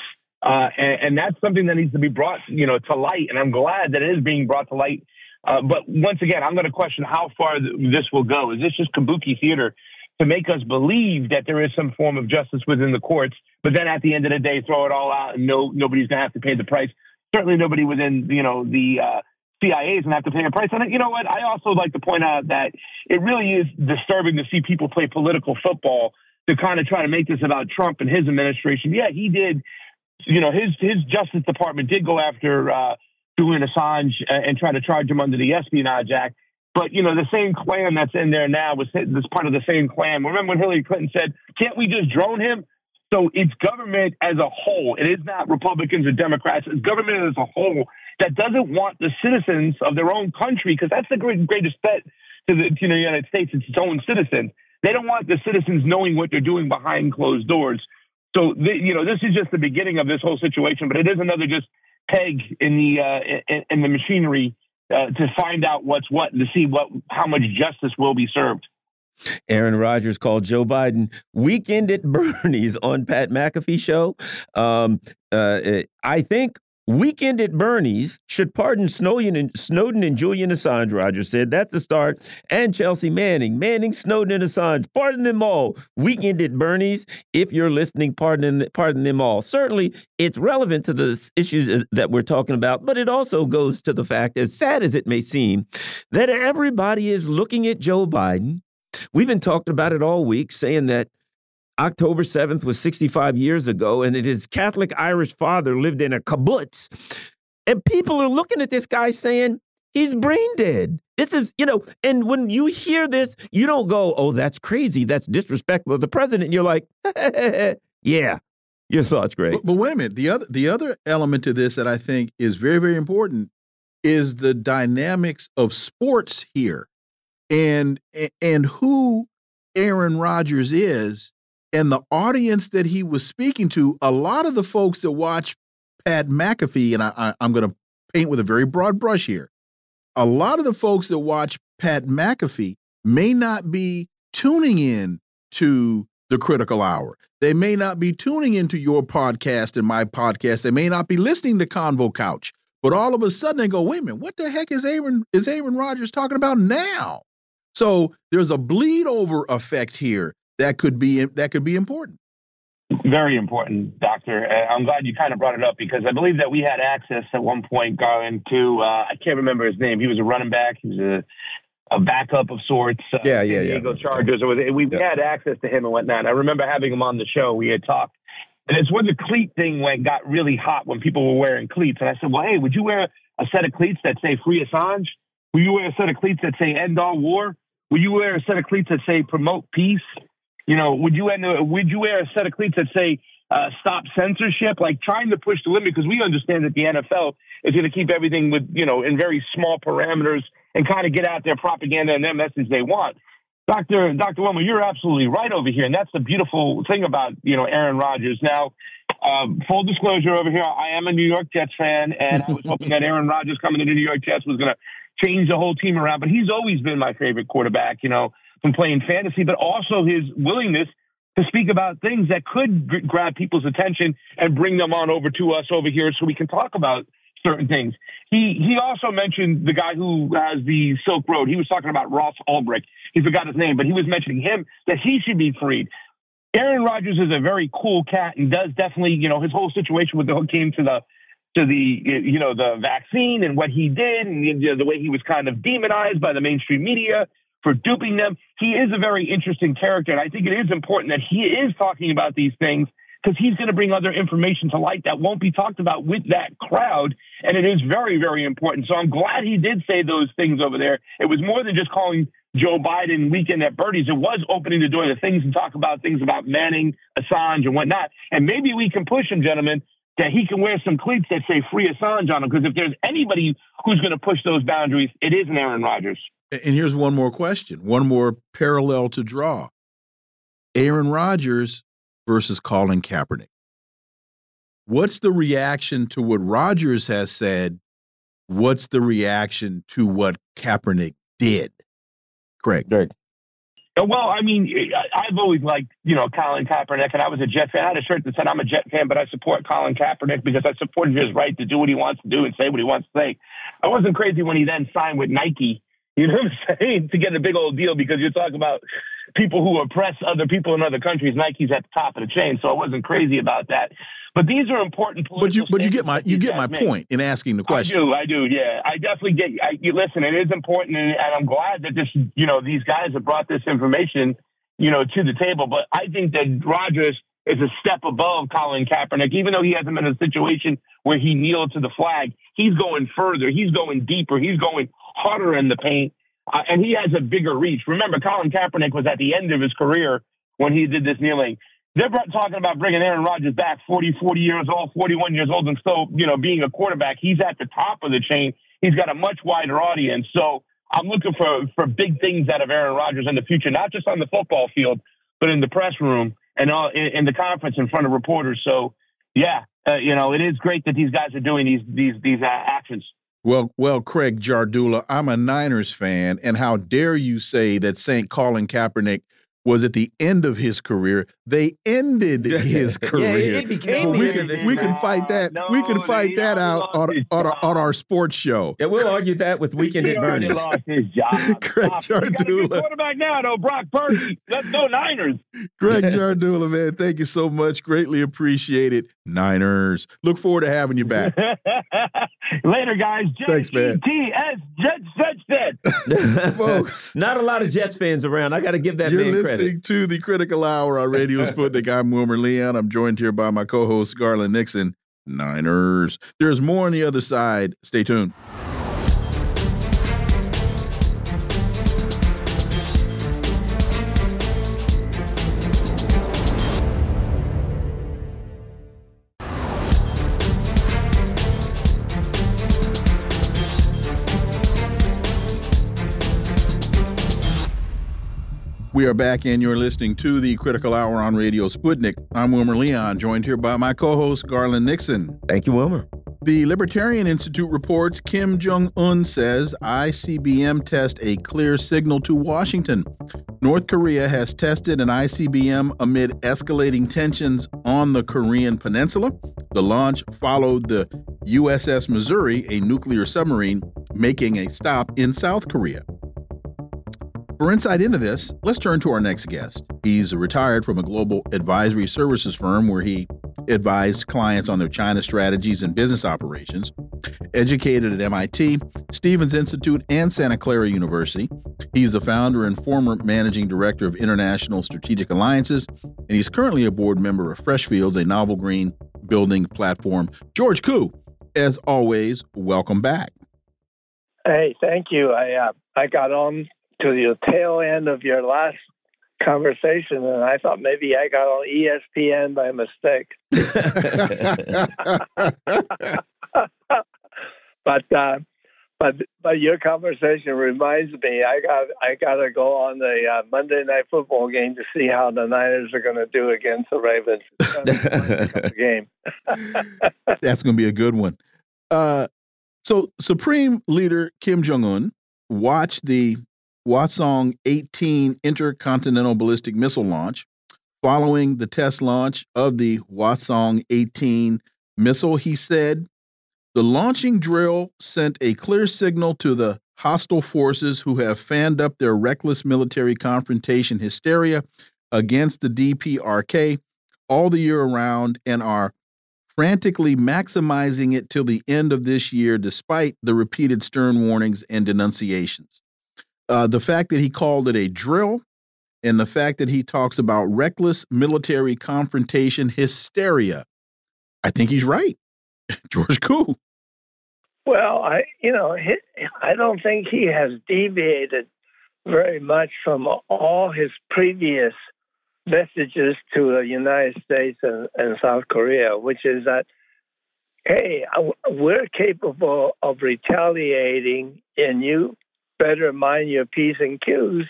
Uh, and, and, that's something that needs to be brought, you know, to light. And I'm glad that it is being brought to light. Uh, but once again, I'm going to question how far th- this will go. Is this just kabuki theater to make us believe that there is some form of justice within the courts, but then at the end of the day, throw it all out and no, nobody's going to have to pay the price. Certainly, nobody within, you know, the uh, CIA is going to have to pay a price. And you know what? I also like to point out that it really is disturbing to see people play political football to kind of try to make this about Trump and his administration. Yeah, he did you know, his his Justice Department did go after uh, Julian Assange and try to charge him under the Espionage Act. But you know, the same clan that's in there now was this part of the same clan. Remember when Hillary Clinton said, "Can't we just drone him?" So it's government as a whole. It is not Republicans or Democrats. It's government as a whole that doesn't want the citizens of their own country, because that's the great, greatest threat to the, to the United States. It's its own citizens. They don't want the citizens knowing what they're doing behind closed doors. So, the, you know, this is just the beginning of this whole situation, but it is another just peg in the uh, in, in, the machinery uh, to find out what's what and to see what how much justice will be served. Aaron Rodgers called Joe Biden weekend at Bernie's on Pat McAfee show. Um, uh, I think Weekend at Bernie's should pardon Snowden and, Snowden and Julian Assange, Rodgers said. That's the start. And Chelsea Manning. Manning, Snowden, and Assange. Pardon them all. Weekend at Bernie's. If you're listening, pardon, pardon them all. Certainly, it's relevant to the issues uh, that we're talking about, but it also goes to the fact, as sad as it may seem, that everybody is looking at Joe Biden. We've been talking about it all week, saying that October 7th was 65 years ago, and it his Catholic Irish father lived in a kibbutz. And people are looking at this guy saying, he's brain dead. This is, you know, and when you hear this, you don't go, oh, that's crazy. That's disrespectful of the president. You're like, yeah, your thoughts, great. But, but wait a minute. The other, the other element to this that I think is very, very important is the dynamics of sports here and and who Aaron Rodgers is and the audience that he was speaking to, a lot of the folks that watch Pat McAfee, and I, am going to paint with a very broad brush here, a lot of the folks that watch Pat McAfee may not be tuning in to the critical hour. They may not be tuning into your podcast and my podcast. They may not be listening to Convo Couch. But all of a sudden they go, wait a minute, what the heck is Aaron is Aaron Rodgers talking about now? So there's a bleed over effect here that could be that could be important. Very important, Doctor. Uh, I'm glad you kind of brought it up because I believe that we had access at one point, Garland, to uh, I can't remember his name. He was a running back. He was a a backup of sorts. Uh, yeah, yeah, yeah. Diego Chargers. Or we yeah. had access to him and whatnot. I remember having him on the show. We had talked, and it's when the cleat thing went got really hot when people were wearing cleats. And I said, "Well, hey, would you wear a set of cleats that say Free Assange? Will you wear a set of cleats that say End All War? Will you wear a set of cleats that say Promote Peace?" You know, would you end, would you wear a set of cleats that say uh, stop censorship? Like trying to push the limit because we understand that the NFL is going to keep everything with you know in very small parameters and kind of get out their propaganda and their message they want. Doctor Doctor Wilmer, you're absolutely right over here, and that's the beautiful thing about you know Aaron Rodgers. Now, um, full disclosure over here, I am a New York Jets fan, and I was hoping that Aaron Rodgers coming to the New York Jets was going to change the whole team around. But he's always been my favorite quarterback. You know, from playing fantasy, but also his willingness to speak about things that could g- grab people's attention and bring them on over to us over here so we can talk about certain things. He he also mentioned the guy who has the Silk Road. He was talking about Ross Ulbricht. He forgot his name, but he was mentioning him that he should be freed. Aaron Rodgers is a very cool cat and does definitely, you know, his whole situation with the came to the to the you know the vaccine and what he did and you know, the way he was kind of demonized by the mainstream media for duping them. He is a very interesting character, and I think it is important that he is talking about these things because he's going to bring other information to light that won't be talked about with that crowd. And it is very, very important. So I'm glad he did say those things over there. It was more than just calling Joe Biden weekend at Bernie's. It was opening the door to things and talk about things about Manning, Assange, and whatnot. And maybe we can push him, gentlemen, that he can wear some cleats that say free Assange on him. Because if there's anybody who's going to push those boundaries, it is Aaron Rodgers. And here's one more question, one more parallel to draw. Aaron Rodgers versus Colin Kaepernick. What's the reaction to what Rodgers has said? What's the reaction to what Kaepernick did? Craig. Greg. Uh, well, I mean, I've always liked, you know, Colin Kaepernick, and I was a Jet fan. I had a shirt that said I'm a Jet fan, but I support Colin Kaepernick because I supported his right to do what he wants to do and say what he wants to say. I wasn't crazy when he then signed with Nike you know what I'm saying? To get a big old deal because you're talking about people who oppress other people in other countries. Nike's at the top of the chain, so I wasn't crazy about that. But these are important. But you, but you get my, you get my point in asking the question. I do, I do, yeah. I definitely get. I, you listen, it is important, and, and I'm glad that this, you know, these guys have brought this information, you know, to the table. But I think that Rodgers is a step above Colin Kaepernick, even though he hasn't been in a situation where he kneeled to the flag. He's going further. He's going deeper. He's going harder in the paint. Uh, and he has a bigger reach. Remember, Colin Kaepernick was at the end of his career when he did this kneeling. They're talking about bringing Aaron Rodgers back 40, 40 years old, 41 years old, and still, you know, being a quarterback. He's at the top of the chain. He's got a much wider audience. So I'm looking for, for big things out of Aaron Rodgers in the future, not just on the football field, but in the press room and all, in, in the conference in front of reporters. So, yeah, uh, you know, it is great that these guys are doing these these these uh, actions. Well, well, Craig Jardula, I'm a Niners fan, and how dare you say that St. Colin Kaepernick was at the end of his career. They ended his career. yeah, it became we the end can of his we can fight that. No, we can fight that out on on our, on our sports show. Yeah, we'll argue that with Weekend He at already Bernie's. lost his job. Craig Stop it. We got a good Jardula. quarterback now, though. Brock Purdy. Let's go Niners. Greg Jardula, man, thank you so much. Greatly appreciate it. Niners. Look forward to having you back. Later, guys. Thanks, man. J-E-T-S, Jets, Jets, Jets. Folks. Not a lot of Jets fans around. I got to give that You're man listening credit. to the Critical Hour on Radio Sputnik. I'm Wilmer Leon. I'm joined here by my co-host Garland Nixon. Niners. There's more on the other side. Stay tuned. We are back, and you're listening to the Critical Hour on Radio Sputnik. I'm Wilmer Leon, joined here by my co host, Garland Nixon. Thank you, Wilmer. The Libertarian Institute reports Kim Jong un says ICBM test a clear signal to Washington. North Korea has tested an ICBM amid escalating tensions on the Korean Peninsula. The launch followed the USS Missouri, a nuclear submarine, making a stop in South Korea. For insight into this, let's turn to our next guest. He's retired from a global advisory services firm where he advised clients on their China strategies and business operations. Educated at MIT, Stevens Institute, and Santa Clara University. He's the founder and former managing director of International Strategic Alliances, and he's currently a board member of Freshfields, a novel green building platform. George Koo, as always, welcome back. Hey, thank you. I uh, I got on to the tail end of your last conversation, and I thought maybe I got on ESPN by mistake. but uh, but but your conversation reminds me I got I got to go on the uh, Monday night football game to see how the Niners are going to do against the Ravens. It's gonna be a game. That's going to be a good one. Uh, so, Supreme Leader Kim Jong Un watched the Hwasong 18 intercontinental ballistic missile launch. Following the test launch of the Hwasong 18 missile, he said, The launching drill sent a clear signal to the hostile forces who have fanned up their reckless military confrontation hysteria against the DPRK all the year around and are frantically maximizing it till the end of this year, despite the repeated stern warnings and denunciations. Uh, the fact that he called it a drill and the fact that he talks about reckless military confrontation hysteria, I think he's right. George Koo. Well, I you know I don't think he has deviated very much from all his previous messages to the United States and, and South Korea, which is that hey, we're capable of retaliating, and you better mind your p's and q's.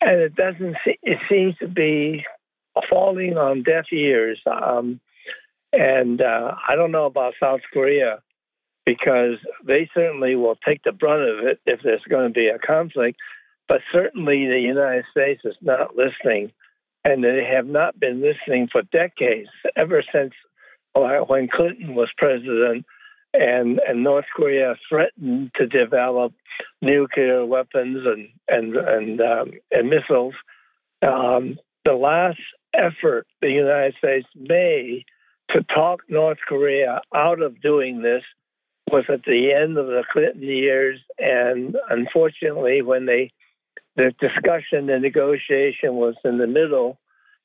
And it doesn't. se- It seems to be falling on deaf ears. Um, and uh, I don't know about South Korea because they certainly will take the brunt of it if there's going to be a conflict. But certainly the United States is not listening, and they have not been listening for decades, ever since uh, when Clinton was president and, and North Korea threatened to develop nuclear weapons and, and, and, um, and missiles. Um, the last effort the United States made to talk North Korea out of doing this was at the end of the Clinton years, and unfortunately, when they the discussion, the negotiation was in the middle,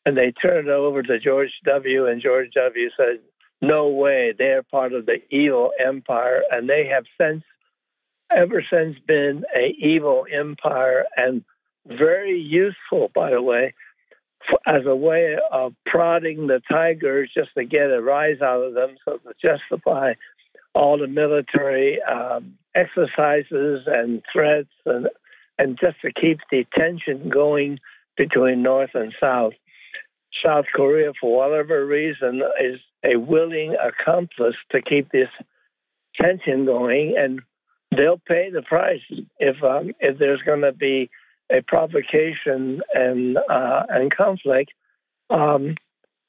and they turned it over to George W. and George W. said, "No way, they're part of the evil empire," and they have since, ever since, been a evil empire and very useful, by the way, as a way of prodding the tigers just to get a rise out of them, so to justify all the military um, exercises and threats and and just to keep the tension going between North and South. South Korea, for whatever reason, is a willing accomplice to keep this tension going. And they'll pay the price if um, if there's going to be a provocation and uh, and conflict. Um,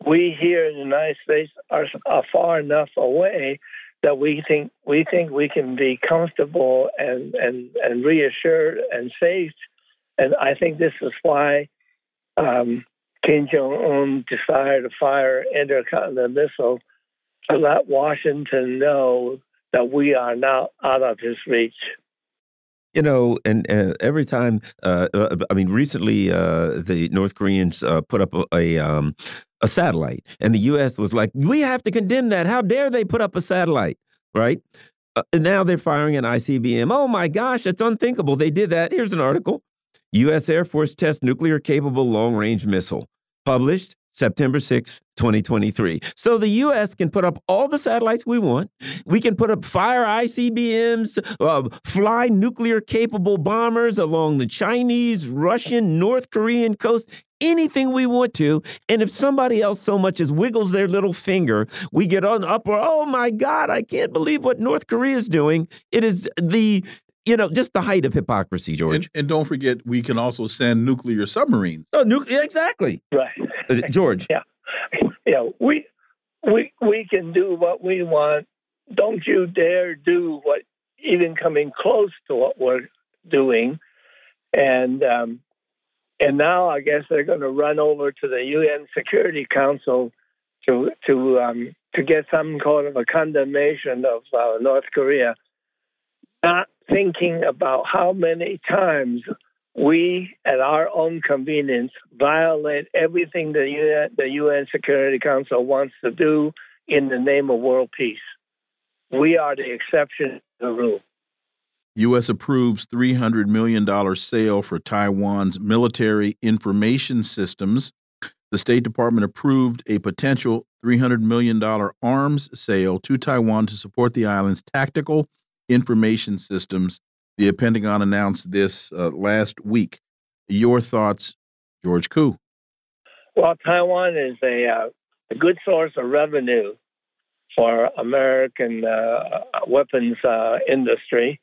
we here in the United States are, are far enough away that we think we think we can be comfortable and and and reassured and safe. And I think this is why um, Kim Jong Un decided to fire intercontinental missile to let Washington know that we are now out of his reach. You know, and, and every time, uh, uh I mean, recently uh, the North Koreans uh, put up a a, um, a satellite, and the U.S. was like, "We have to condemn that. How dare they put up a satellite?" Right? Uh, now they're firing an ICBM. Oh my gosh, it's unthinkable. They did that. Here's an article: U.S. Air Force tests nuclear capable long range missile. Published September 6, 2023. So the U.S. can put up all the satellites we want. We can put up fire ICBMs, uh, fly nuclear capable bombers along the Chinese, Russian, North Korean coast, anything we want to. And if somebody else so much as wiggles their little finger, we get on up. Oh my God, I can't believe what North Korea is doing. It is the you know, just the height of hypocrisy, George. And, and, don't forget, we can also send nuclear submarines. Oh, nuclear, exactly. Right, uh, George. yeah, yeah. We we we can do what we want. Don't you dare do what even coming close to what we're doing. And um, and now I guess they're going to run over to the UN Security Council to to um, to get some kind of a condemnation of uh, North Korea not thinking about how many times we, at our own convenience, violate everything the UN, the UN Security Council wants to do in the name of world peace. We are the exception to the rule. U.S. approves $300 million sale for Taiwan's military information systems. The State Department approved a potential $300 million arms sale to Taiwan to support the island's tactical information systems. The Pentagon announced this uh, last week. Your thoughts, George Koo? Well, Taiwan is a, uh, a good source of revenue for American uh, weapons uh, industry.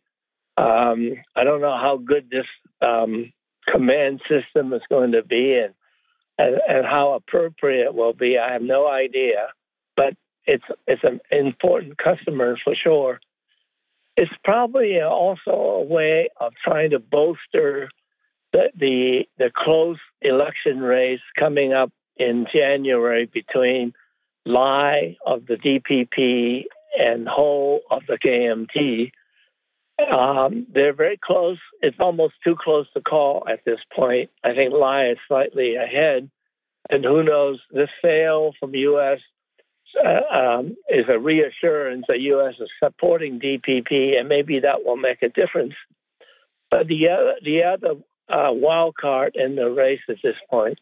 Um, I don't know how good this um, command system is going to be and, and, and how appropriate it will be. I have no idea, but it's it's an important customer for sure it's probably also a way of trying to bolster the, the, the close election race coming up in January between Lai of the DPP and Hou of the KMT. Um, they're very close. It's almost too close to call at this point. I think Lai is slightly ahead. And who knows, this sale from U.S uh, um, is a reassurance that U.S. is supporting DPP, and maybe that will make a difference. But the other, the other uh, wild card in the race at this point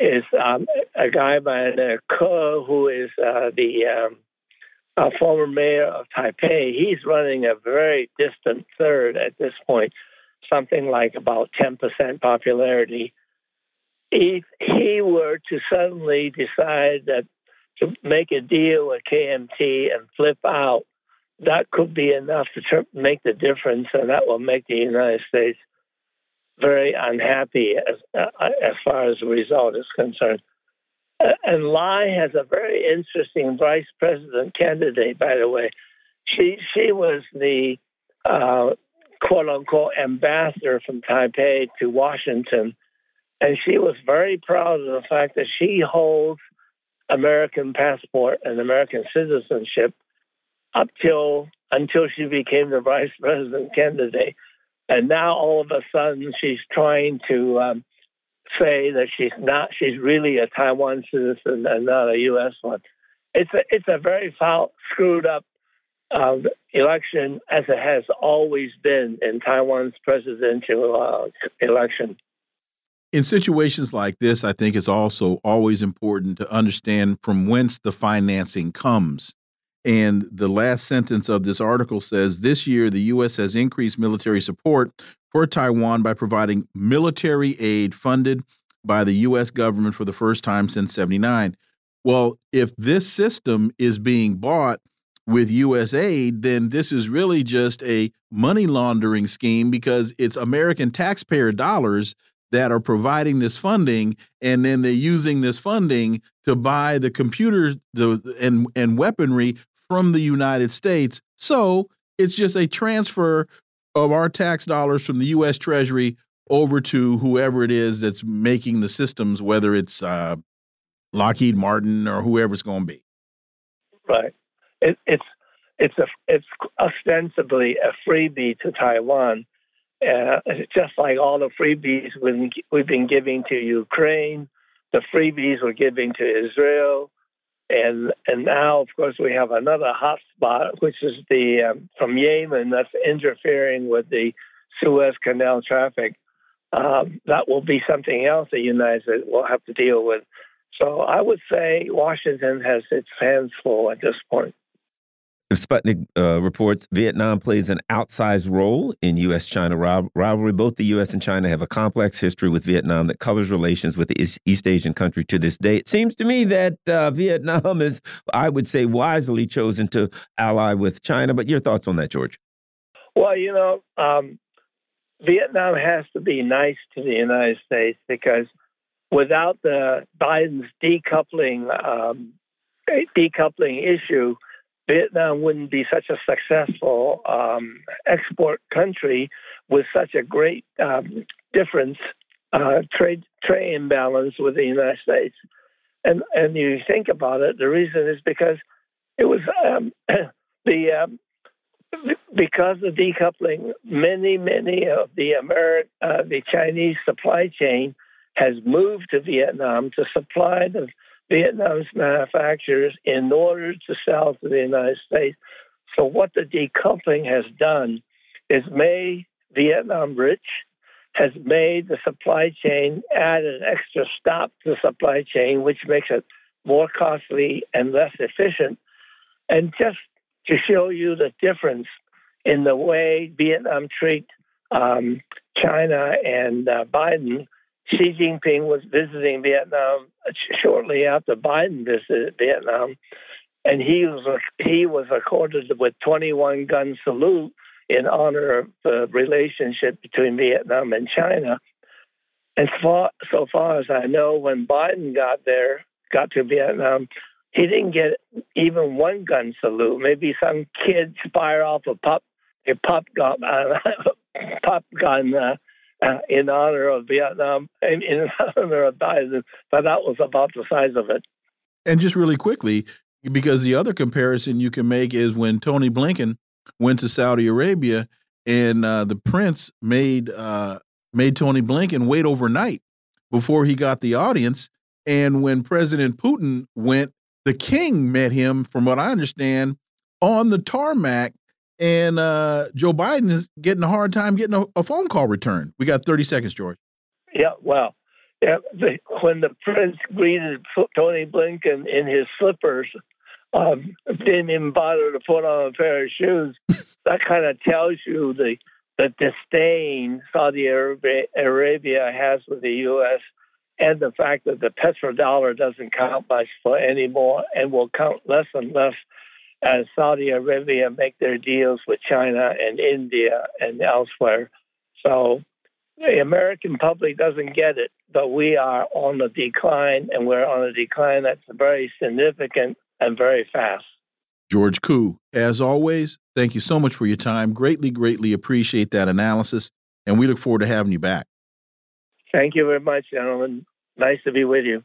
is um, a guy by the name Ke, who is uh, the um, uh, former mayor of Taipei. He's running a very distant third at this point, something like about 10% popularity. If he were to suddenly decide that to make a deal with KMT and flip out, that could be enough to make the difference, and that will make the United States very unhappy as uh, as far as the result is concerned. Uh, and Lai has a very interesting vice president candidate, by the way. She she was the uh, quote unquote ambassador from Taipei to Washington, and she was very proud of the fact that she holds American passport and American citizenship up till until she became the vice president candidate. And now all of a sudden she's trying to um, say that she's not, she's really a Taiwan citizen and not a U.S. one. It's a, it's a very foul, screwed up um, election as it has always been in Taiwan's presidential uh, election in situations like this, I think it's also always important to understand from whence the financing comes. And the last sentence of this article says this year, the U.S. has increased military support for Taiwan by providing military aid funded by the U.S. government for the first time since 79. Well, if this system is being bought with U.S. aid, then this is really just a money laundering scheme because it's American taxpayer dollars that are providing this funding, and then they're using this funding to buy the computer the, and and weaponry from the United States. So it's just a transfer of our tax dollars from the U.S. Treasury over to whoever it is that's making the systems, whether it's uh, Lockheed Martin or whoever it's going to be. Right. It, it's it's a it's ostensibly a freebie to Taiwan, uh, just like all the freebies we've, been giving to Ukraine, the freebies we're giving to Israel, and and now of course we have another hotspot, which is the um, from Yemen that's interfering with the Suez Canal traffic. Um, that will be something else the United States will have to deal with. So I would say Washington has its hands full at this point. If Sputnik uh, reports Vietnam plays an outsized role in U.S. China rivalry, both the U.S. and China have a complex history with Vietnam that colors relations with the East Asian country to this day. It seems to me that uh, Vietnam is, I would say, wisely chosen to ally with China. But your thoughts on that, George? Well, you know, um, Vietnam has to be nice to the United States because without the Biden's decoupling um, decoupling issue, Vietnam wouldn't be such a successful um, export country with such a great um, difference uh, trade trade imbalance with the United States. And and you think about it, the reason is because it was um, the um, because of decoupling, many many of the American uh, the Chinese supply chain has moved to Vietnam to supply the Vietnam's manufacturers in order to sell to the United States. So, what the decoupling has done is made Vietnam rich, has made the supply chain add an extra stop to the supply chain, which makes it more costly and less efficient. And just to show you the difference in the way Vietnam treats um, China and uh, Biden, Xi Jinping was visiting Vietnam shortly after Biden visited Vietnam, and he was he was accorded with 21 gun salute in honor of the relationship between Vietnam and China. And far, so far as I know, when Biden got there, got to Vietnam, he didn't get even one gun salute. Maybe some kids fire off a pop a pop gun uh, pop gun uh, uh, in honor of Vietnam, in, in honor of Biden, but that was about the size of it. And just really quickly, because the other comparison you can make is when Tony Blinken went to Saudi Arabia and uh, the prince made uh, made Tony Blinken wait overnight before he got the audience. And when President Putin went, the king met him, from what I understand, on the tarmac and uh, Joe Biden is getting a hard time getting a, a, phone call returned. We got 30 seconds, George. Yeah, well, yeah, the, when the prince greeted Tony Blinken in his slippers, um, didn't even bother to put on a pair of shoes. that kind of tells you the the disdain Saudi Arabia has with the U.S. and the fact that the petrodollar doesn't count much for anymore and will count less and less as Saudi Arabia make their deals with China and India and elsewhere. So the American public doesn't get it, but we are on the decline, and we're on a decline that's very significant and very fast. George Koo, as always, thank you so much for your time. Greatly, greatly appreciate that analysis, and we look forward to having you back. Thank you very much, gentlemen. Nice to be with you.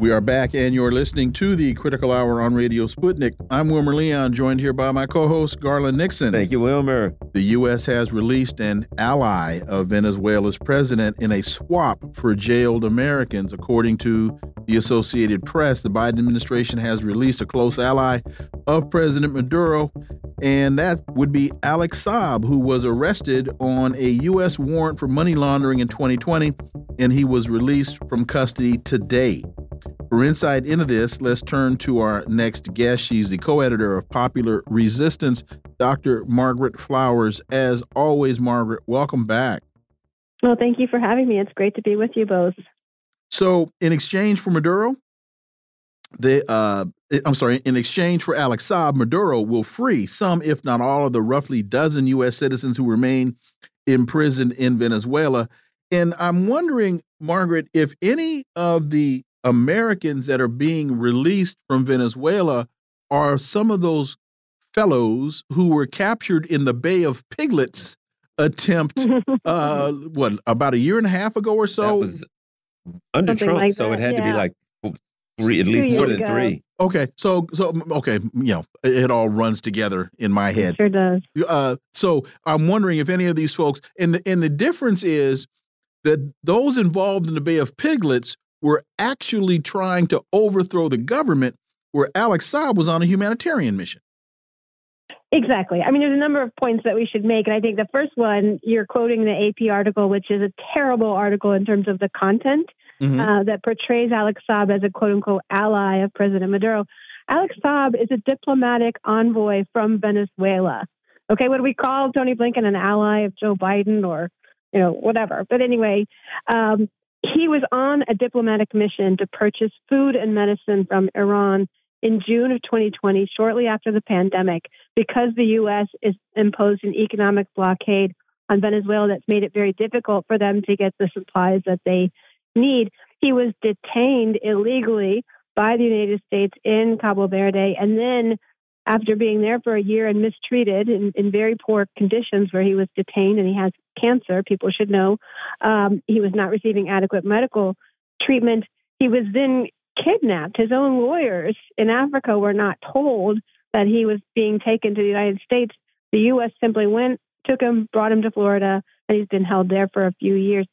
We are back, and you're listening to the Critical Hour on Radio Sputnik. I'm Wilmer Leon, joined here by my co host, Garland Nixon. Thank you, Wilmer. The U.S. has released an ally of Venezuela's president in a swap for jailed Americans. According to the Associated Press, the Biden administration has released a close ally of President Maduro and that would be Alex Saab, who was arrested on a U.S. warrant for money laundering in 2020, and he was released from custody today. For insight into this, let's turn to our next guest. She's the co editor of Popular Resistance, Dr. Margaret Flowers. As always, Margaret, welcome back. Well, thank you for having me. It's great to be with you both. So, in exchange for Maduro, they, uh, I'm sorry, in exchange for Alex Saab, Maduro will free some, if not all, of the roughly dozen U.S. citizens who remain imprisoned in Venezuela. And I'm wondering, Margaret, if any of the Americans that are being released from Venezuela are some of those fellows who were captured in the Bay of Piglets attempt, uh, what, about a year and a half ago or so? under Something Trump, like so it had yeah. to be like three, at least more than three. Okay, so so okay, you know, it all runs together in my head. It sure does. Uh, so I'm wondering if any of these folks, and the and the difference is that those involved in the Bay of Piglets were actually trying to overthrow the government, where Alex Saab was on a humanitarian mission. Exactly. I mean, there's a number of points that we should make. And I think the first one, you're quoting the AP article, which is a terrible article in terms of the content mm-hmm. uh, that portrays Alex Saab as a quote unquote ally of President Maduro. Alex Saab is a diplomatic envoy from Venezuela. Okay, what do we call Tony Blinken an ally of Joe Biden or, you know, whatever? But anyway, um, he was on a diplomatic mission to purchase food and medicine from Iran in June of 2020, shortly after the pandemic, because the U.S. is imposed an economic blockade on Venezuela that's made it very difficult for them to get the supplies that they need. He was detained illegally by the United States in Cabo Verde, and then after being there for a year and mistreated in, in very poor conditions where he was detained and he has cancer, people should know, um, he was not receiving adequate medical treatment. He was then kidnapped. His own lawyers in Africa were not told that he was being taken to the United States. The U.S. simply went, took him, brought him to Florida, and he's been held there for a few years.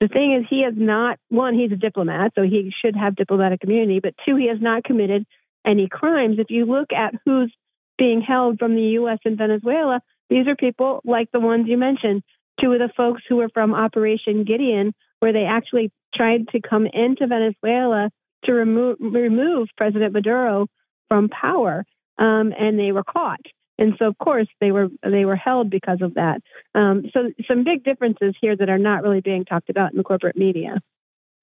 The thing is, he has not, one, he's a diplomat, so he should have diplomatic immunity, but two, he has not committed any crimes. If you look at who's being held from the U.S. and Venezuela, these are people like the ones you mentioned. Two of the folks who were from Operation Gideon, where they actually tried to come into Venezuela to remove remove President Maduro from power, um, and they were caught. And so, of course, they were they were held because of that. Um, so, some big differences here that are not really being talked about in the corporate media.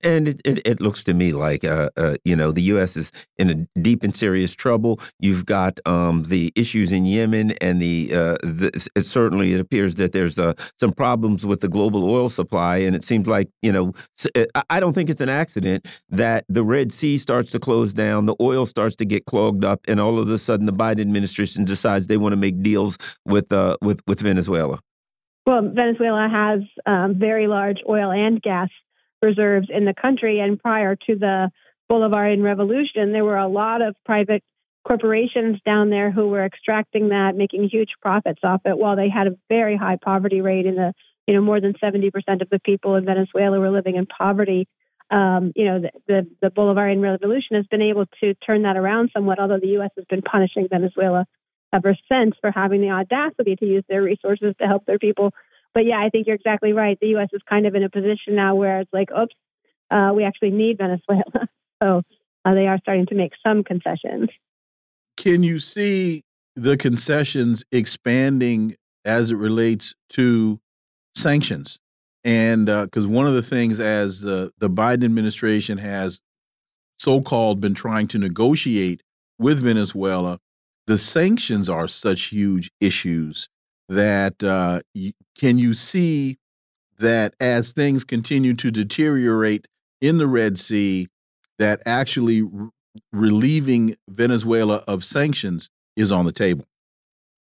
And it, it, it, looks to me like, uh, uh, you know, the U.S. is in a deep and serious trouble. You've got um, the issues in Yemen, and the, uh, the it certainly it appears that there's uh, some problems with the global oil supply. And it seems like, you know, uh, I don't think it's an accident that the Red Sea starts to close down, the oil starts to get clogged up, and all of a sudden the Biden administration decides they want to make deals with uh, with with Venezuela. Well, Venezuela has um, very large oil and gas reserves in the country. And prior to the Bolivarian Revolution, there were a lot of private corporations down there who were extracting that, making huge profits off it, while they had a very high poverty rate in the you know more than 70% of the people in Venezuela were living in poverty. Um, you know, the, the, the Bolivarian Revolution has been able to turn that around somewhat, although the U.S. has been punishing Venezuela ever since for having the audacity to use their resources to help their people but yeah, I think you're exactly right. The U.S. is kind of in a position now where it's like, oops, uh, we actually need Venezuela. so uh, they are starting to make some concessions. Can you see the concessions expanding as it relates to sanctions? And because uh, one of the things, as the the Biden administration has so-called been trying to negotiate with Venezuela, the sanctions are such huge issues that uh, can you see that as things continue to deteriorate in the Red Sea, that actually relieving Venezuela of sanctions is on the table?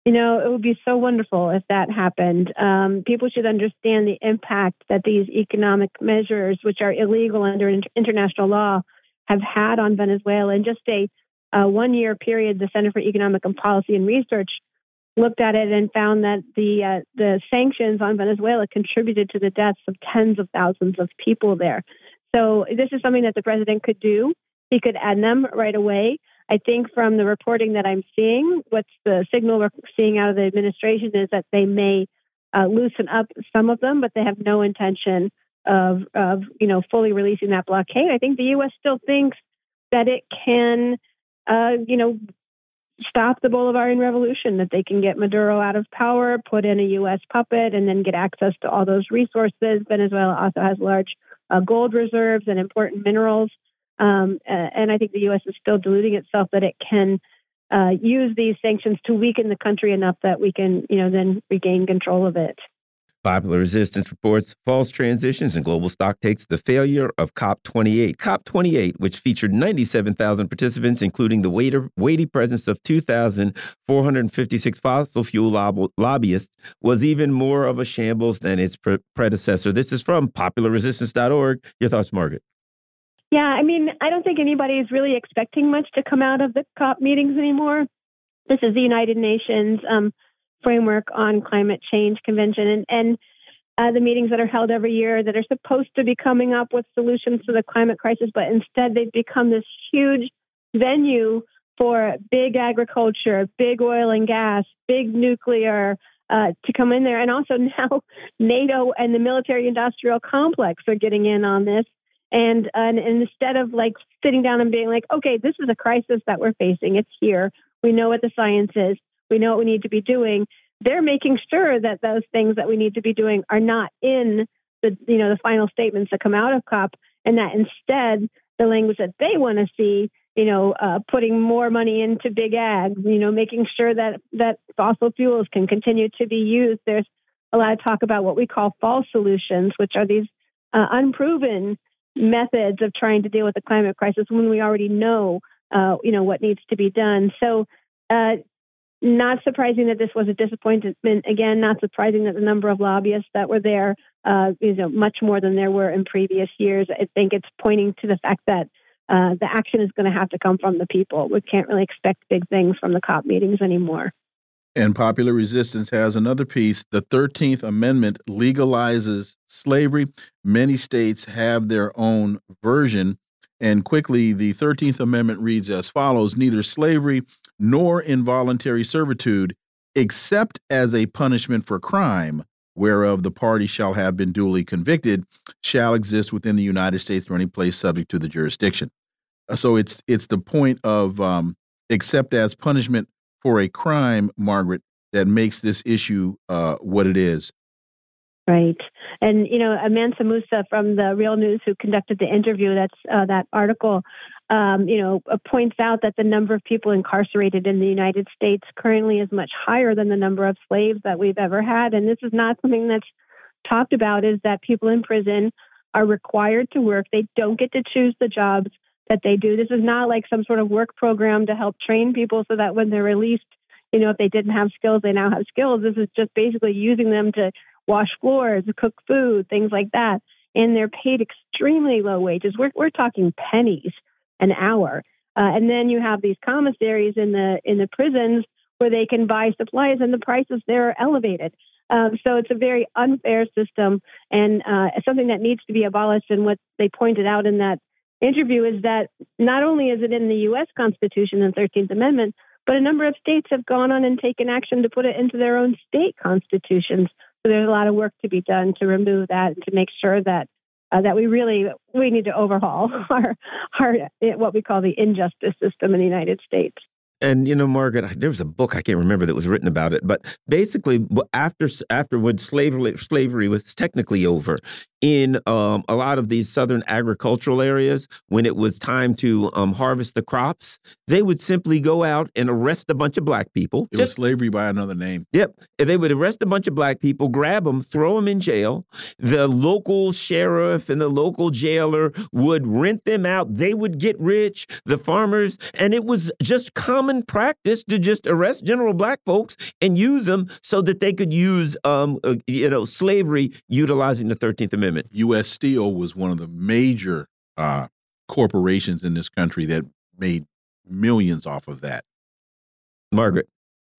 You know, it would be so wonderful if that happened. Um, people should understand the impact that these economic measures, which are illegal under international law, have had on Venezuela. In just a, a one year period, the Center for Economic and Policy and Research looked at it and found that the uh, the sanctions on Venezuela contributed to the deaths of tens of thousands of people there. So this is something that the president could do. He could end them right away. I think from the reporting that I'm seeing, what's the signal we're seeing out of the administration is that they may uh, loosen up some of them, but they have no intention of, of you know fully releasing that blockade. I think the U.S. still thinks that it can, uh, you know, stop the Bolivarian Revolution, that they can get Maduro out of power, put in a U.S. puppet, and then get access to all those resources. Venezuela also has large uh, gold reserves and important minerals. Um, and I think the U.S. is still deluding itself that it can uh, use these sanctions to weaken the country enough that we can, you know, then regain control of it. Popular Resistance reports false transitions and global stock takes the failure of COP28. COP28, which featured 97,000 participants, including the weighty presence of 2,456 fossil fuel lob lobbyists, was even more of a shambles than its pre predecessor. This is from popularresistance.org. Your thoughts, Margaret? Yeah, I mean, I don't think anybody is really expecting much to come out of the COP meetings anymore. This is the United Nations. Um, framework on climate change convention and, and uh, the meetings that are held every year that are supposed to be coming up with solutions to the climate crisis, but instead they've become this huge venue for big agriculture, big oil and gas, big nuclear uh, to come in there. And also now NATO and the military industrial complex are getting in on this. And, and instead of like sitting down and being like, okay, this is a crisis that we're facing, it's here. We know what the science is we know what we need to be doing. They're making sure that those things that we need to be doing are not in the you know the final statements that come out of COP, and that instead the language that they want to see, you know, uh, putting more money into big ag, you know, making sure that that fossil fuels can continue to be used. There's a lot of talk about what we call false solutions, which are these uh, unproven methods of trying to deal with the climate crisis when we already know, uh, you know, what needs to be done. So uh, not surprising that this was a disappointment. Again, not surprising that the number of lobbyists that were there uh, is much more than there were in previous years. I think it's pointing to the fact that uh, the action is going to have to come from the people. We can't really expect big things from the COP meetings anymore. And Popular Resistance has another piece. The 13th Amendment legalizes slavery. Many states have their own version. And quickly, the 13th Amendment reads as follows Neither slavery nor involuntary servitude, except as a punishment for crime, whereof the party shall have been duly convicted, shall exist within the United States or any place subject to the jurisdiction. Uh, so it's it's the point of um, except as punishment for a crime, Margaret, that makes this issue uh, what it is. Right. And, you know, Mansa Musa from the Real News, who conducted the interview, that's uh, that article, um, you know, uh, points out that the number of people incarcerated in the United States currently is much higher than the number of slaves that we've ever had. And this is not something that's talked about, is that people in prison are required to work. They don't get to choose the jobs that they do. This is not like some sort of work program to help train people so that when they're released, you know, if they didn't have skills, they now have skills. This is just basically using them to wash floors, cook food, things like that. And they're paid extremely low wages. We're, we're talking pennies an hour. Uh, and then you have these commissaries in the in the prisons where they can buy supplies, and the prices there are elevated. Um, so it's a very unfair system, and uh, something that needs to be abolished. And what they pointed out in that interview is that not only is it in the U.S. Constitution and 13th Amendment, but a number of states have gone on and taken action to put it into their own state constitutions. So there's a lot of work to be done to remove that and to make sure that uh, that we really we need to overhaul our our what we call the injustice system in the United States. And you know, Margaret, there was a book I can't remember that was written about it, but basically, after after when slavery slavery was technically over, in um, a lot of these southern agricultural areas, when it was time to um, harvest the crops, they would simply go out and arrest a bunch of black people. It Just, was slavery by another name. Yep. They would arrest a bunch of black people, grab them, throw them in jail. The local sheriff and the local jailer would rent them out. They would get rich, the farmers, and it was just common practice to just arrest general black folks and use them so that they could use, um, uh, you know, slavery utilizing the 13th Amendment. U.S. Steel was one of the major uh, corporations in this country that made millions off of that. Margaret.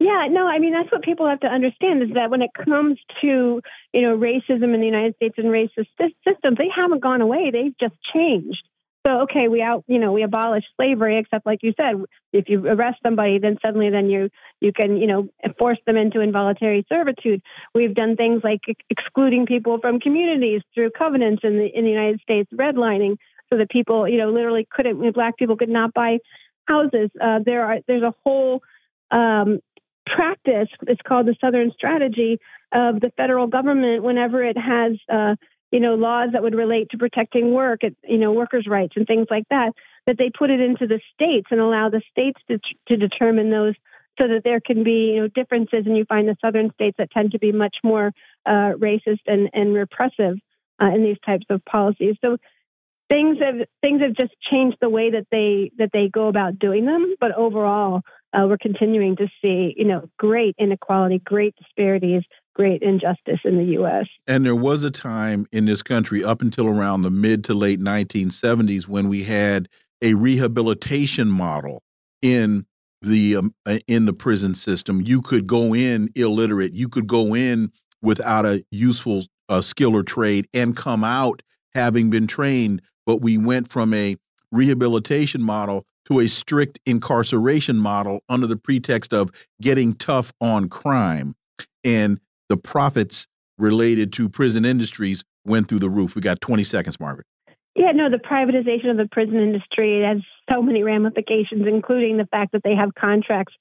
Yeah, no, I mean that's what people have to understand is that when it comes to you know racism in the United States and racist systems, they haven't gone away; they've just changed. So okay, we out, you know, we abolish slavery, except like you said, if you arrest somebody, then suddenly then you you can, you know, force them into involuntary servitude. We've done things like excluding people from communities through covenants in the in the United States, redlining, so that people, you know, literally couldn't, black people could not buy houses. Uh, there are there's a whole um, practice. It's called the Southern Strategy of the federal government whenever it has. Uh, you know, laws that would relate to protecting work, you know, workers' rights and things like that, that they put it into the states and allow the states to, to determine those so that there can be, you know, differences. And you find the southern states that tend to be much more uh, racist and, and repressive uh, in these types of policies. So things have things have just changed the way that they that they go about doing them. But overall, uh, we're continuing to see, you know, great inequality, great disparities, great injustice in the U.S. And there was a time in this country up until around the mid to late 1970s when we had a rehabilitation model in the um, uh, in the prison system. You could go in illiterate. You could go in without a useful uh, skill or trade and come out having been trained. But we went from a rehabilitation model to a strict incarceration model under the pretext of getting tough on crime. And the profits related to prison industries went through the roof. We got 20 seconds, Margaret. Yeah, no, the privatization of the prison industry has so many ramifications, including the fact that they have contracts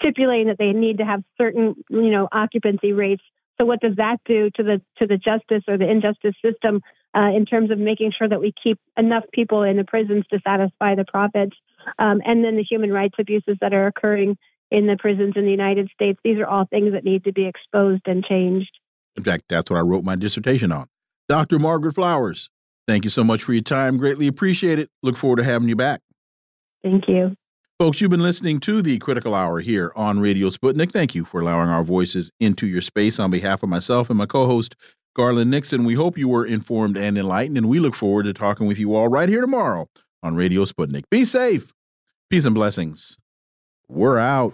stipulating that they need to have certain, you know, occupancy rates. So what does that do to the to the justice or the injustice system uh, in terms of making sure that we keep enough people in the prisons to satisfy the profits, um, and then the human rights abuses that are occurring in the prisons in the United States. These are all things that need to be exposed and changed. In fact, that's what I wrote my dissertation on. Dr. Margaret Flowers, thank you so much for your time. Greatly appreciate it. Look forward to having you back. Thank you. Folks, you've been listening to the Critical Hour here on Radio Sputnik. Thank you for allowing our voices into your space on behalf of myself and my co host, Garland Nixon. We hope you were informed and enlightened, and we look forward to talking with you all right here tomorrow on Radio Sputnik. Be safe. Peace and blessings. We're out.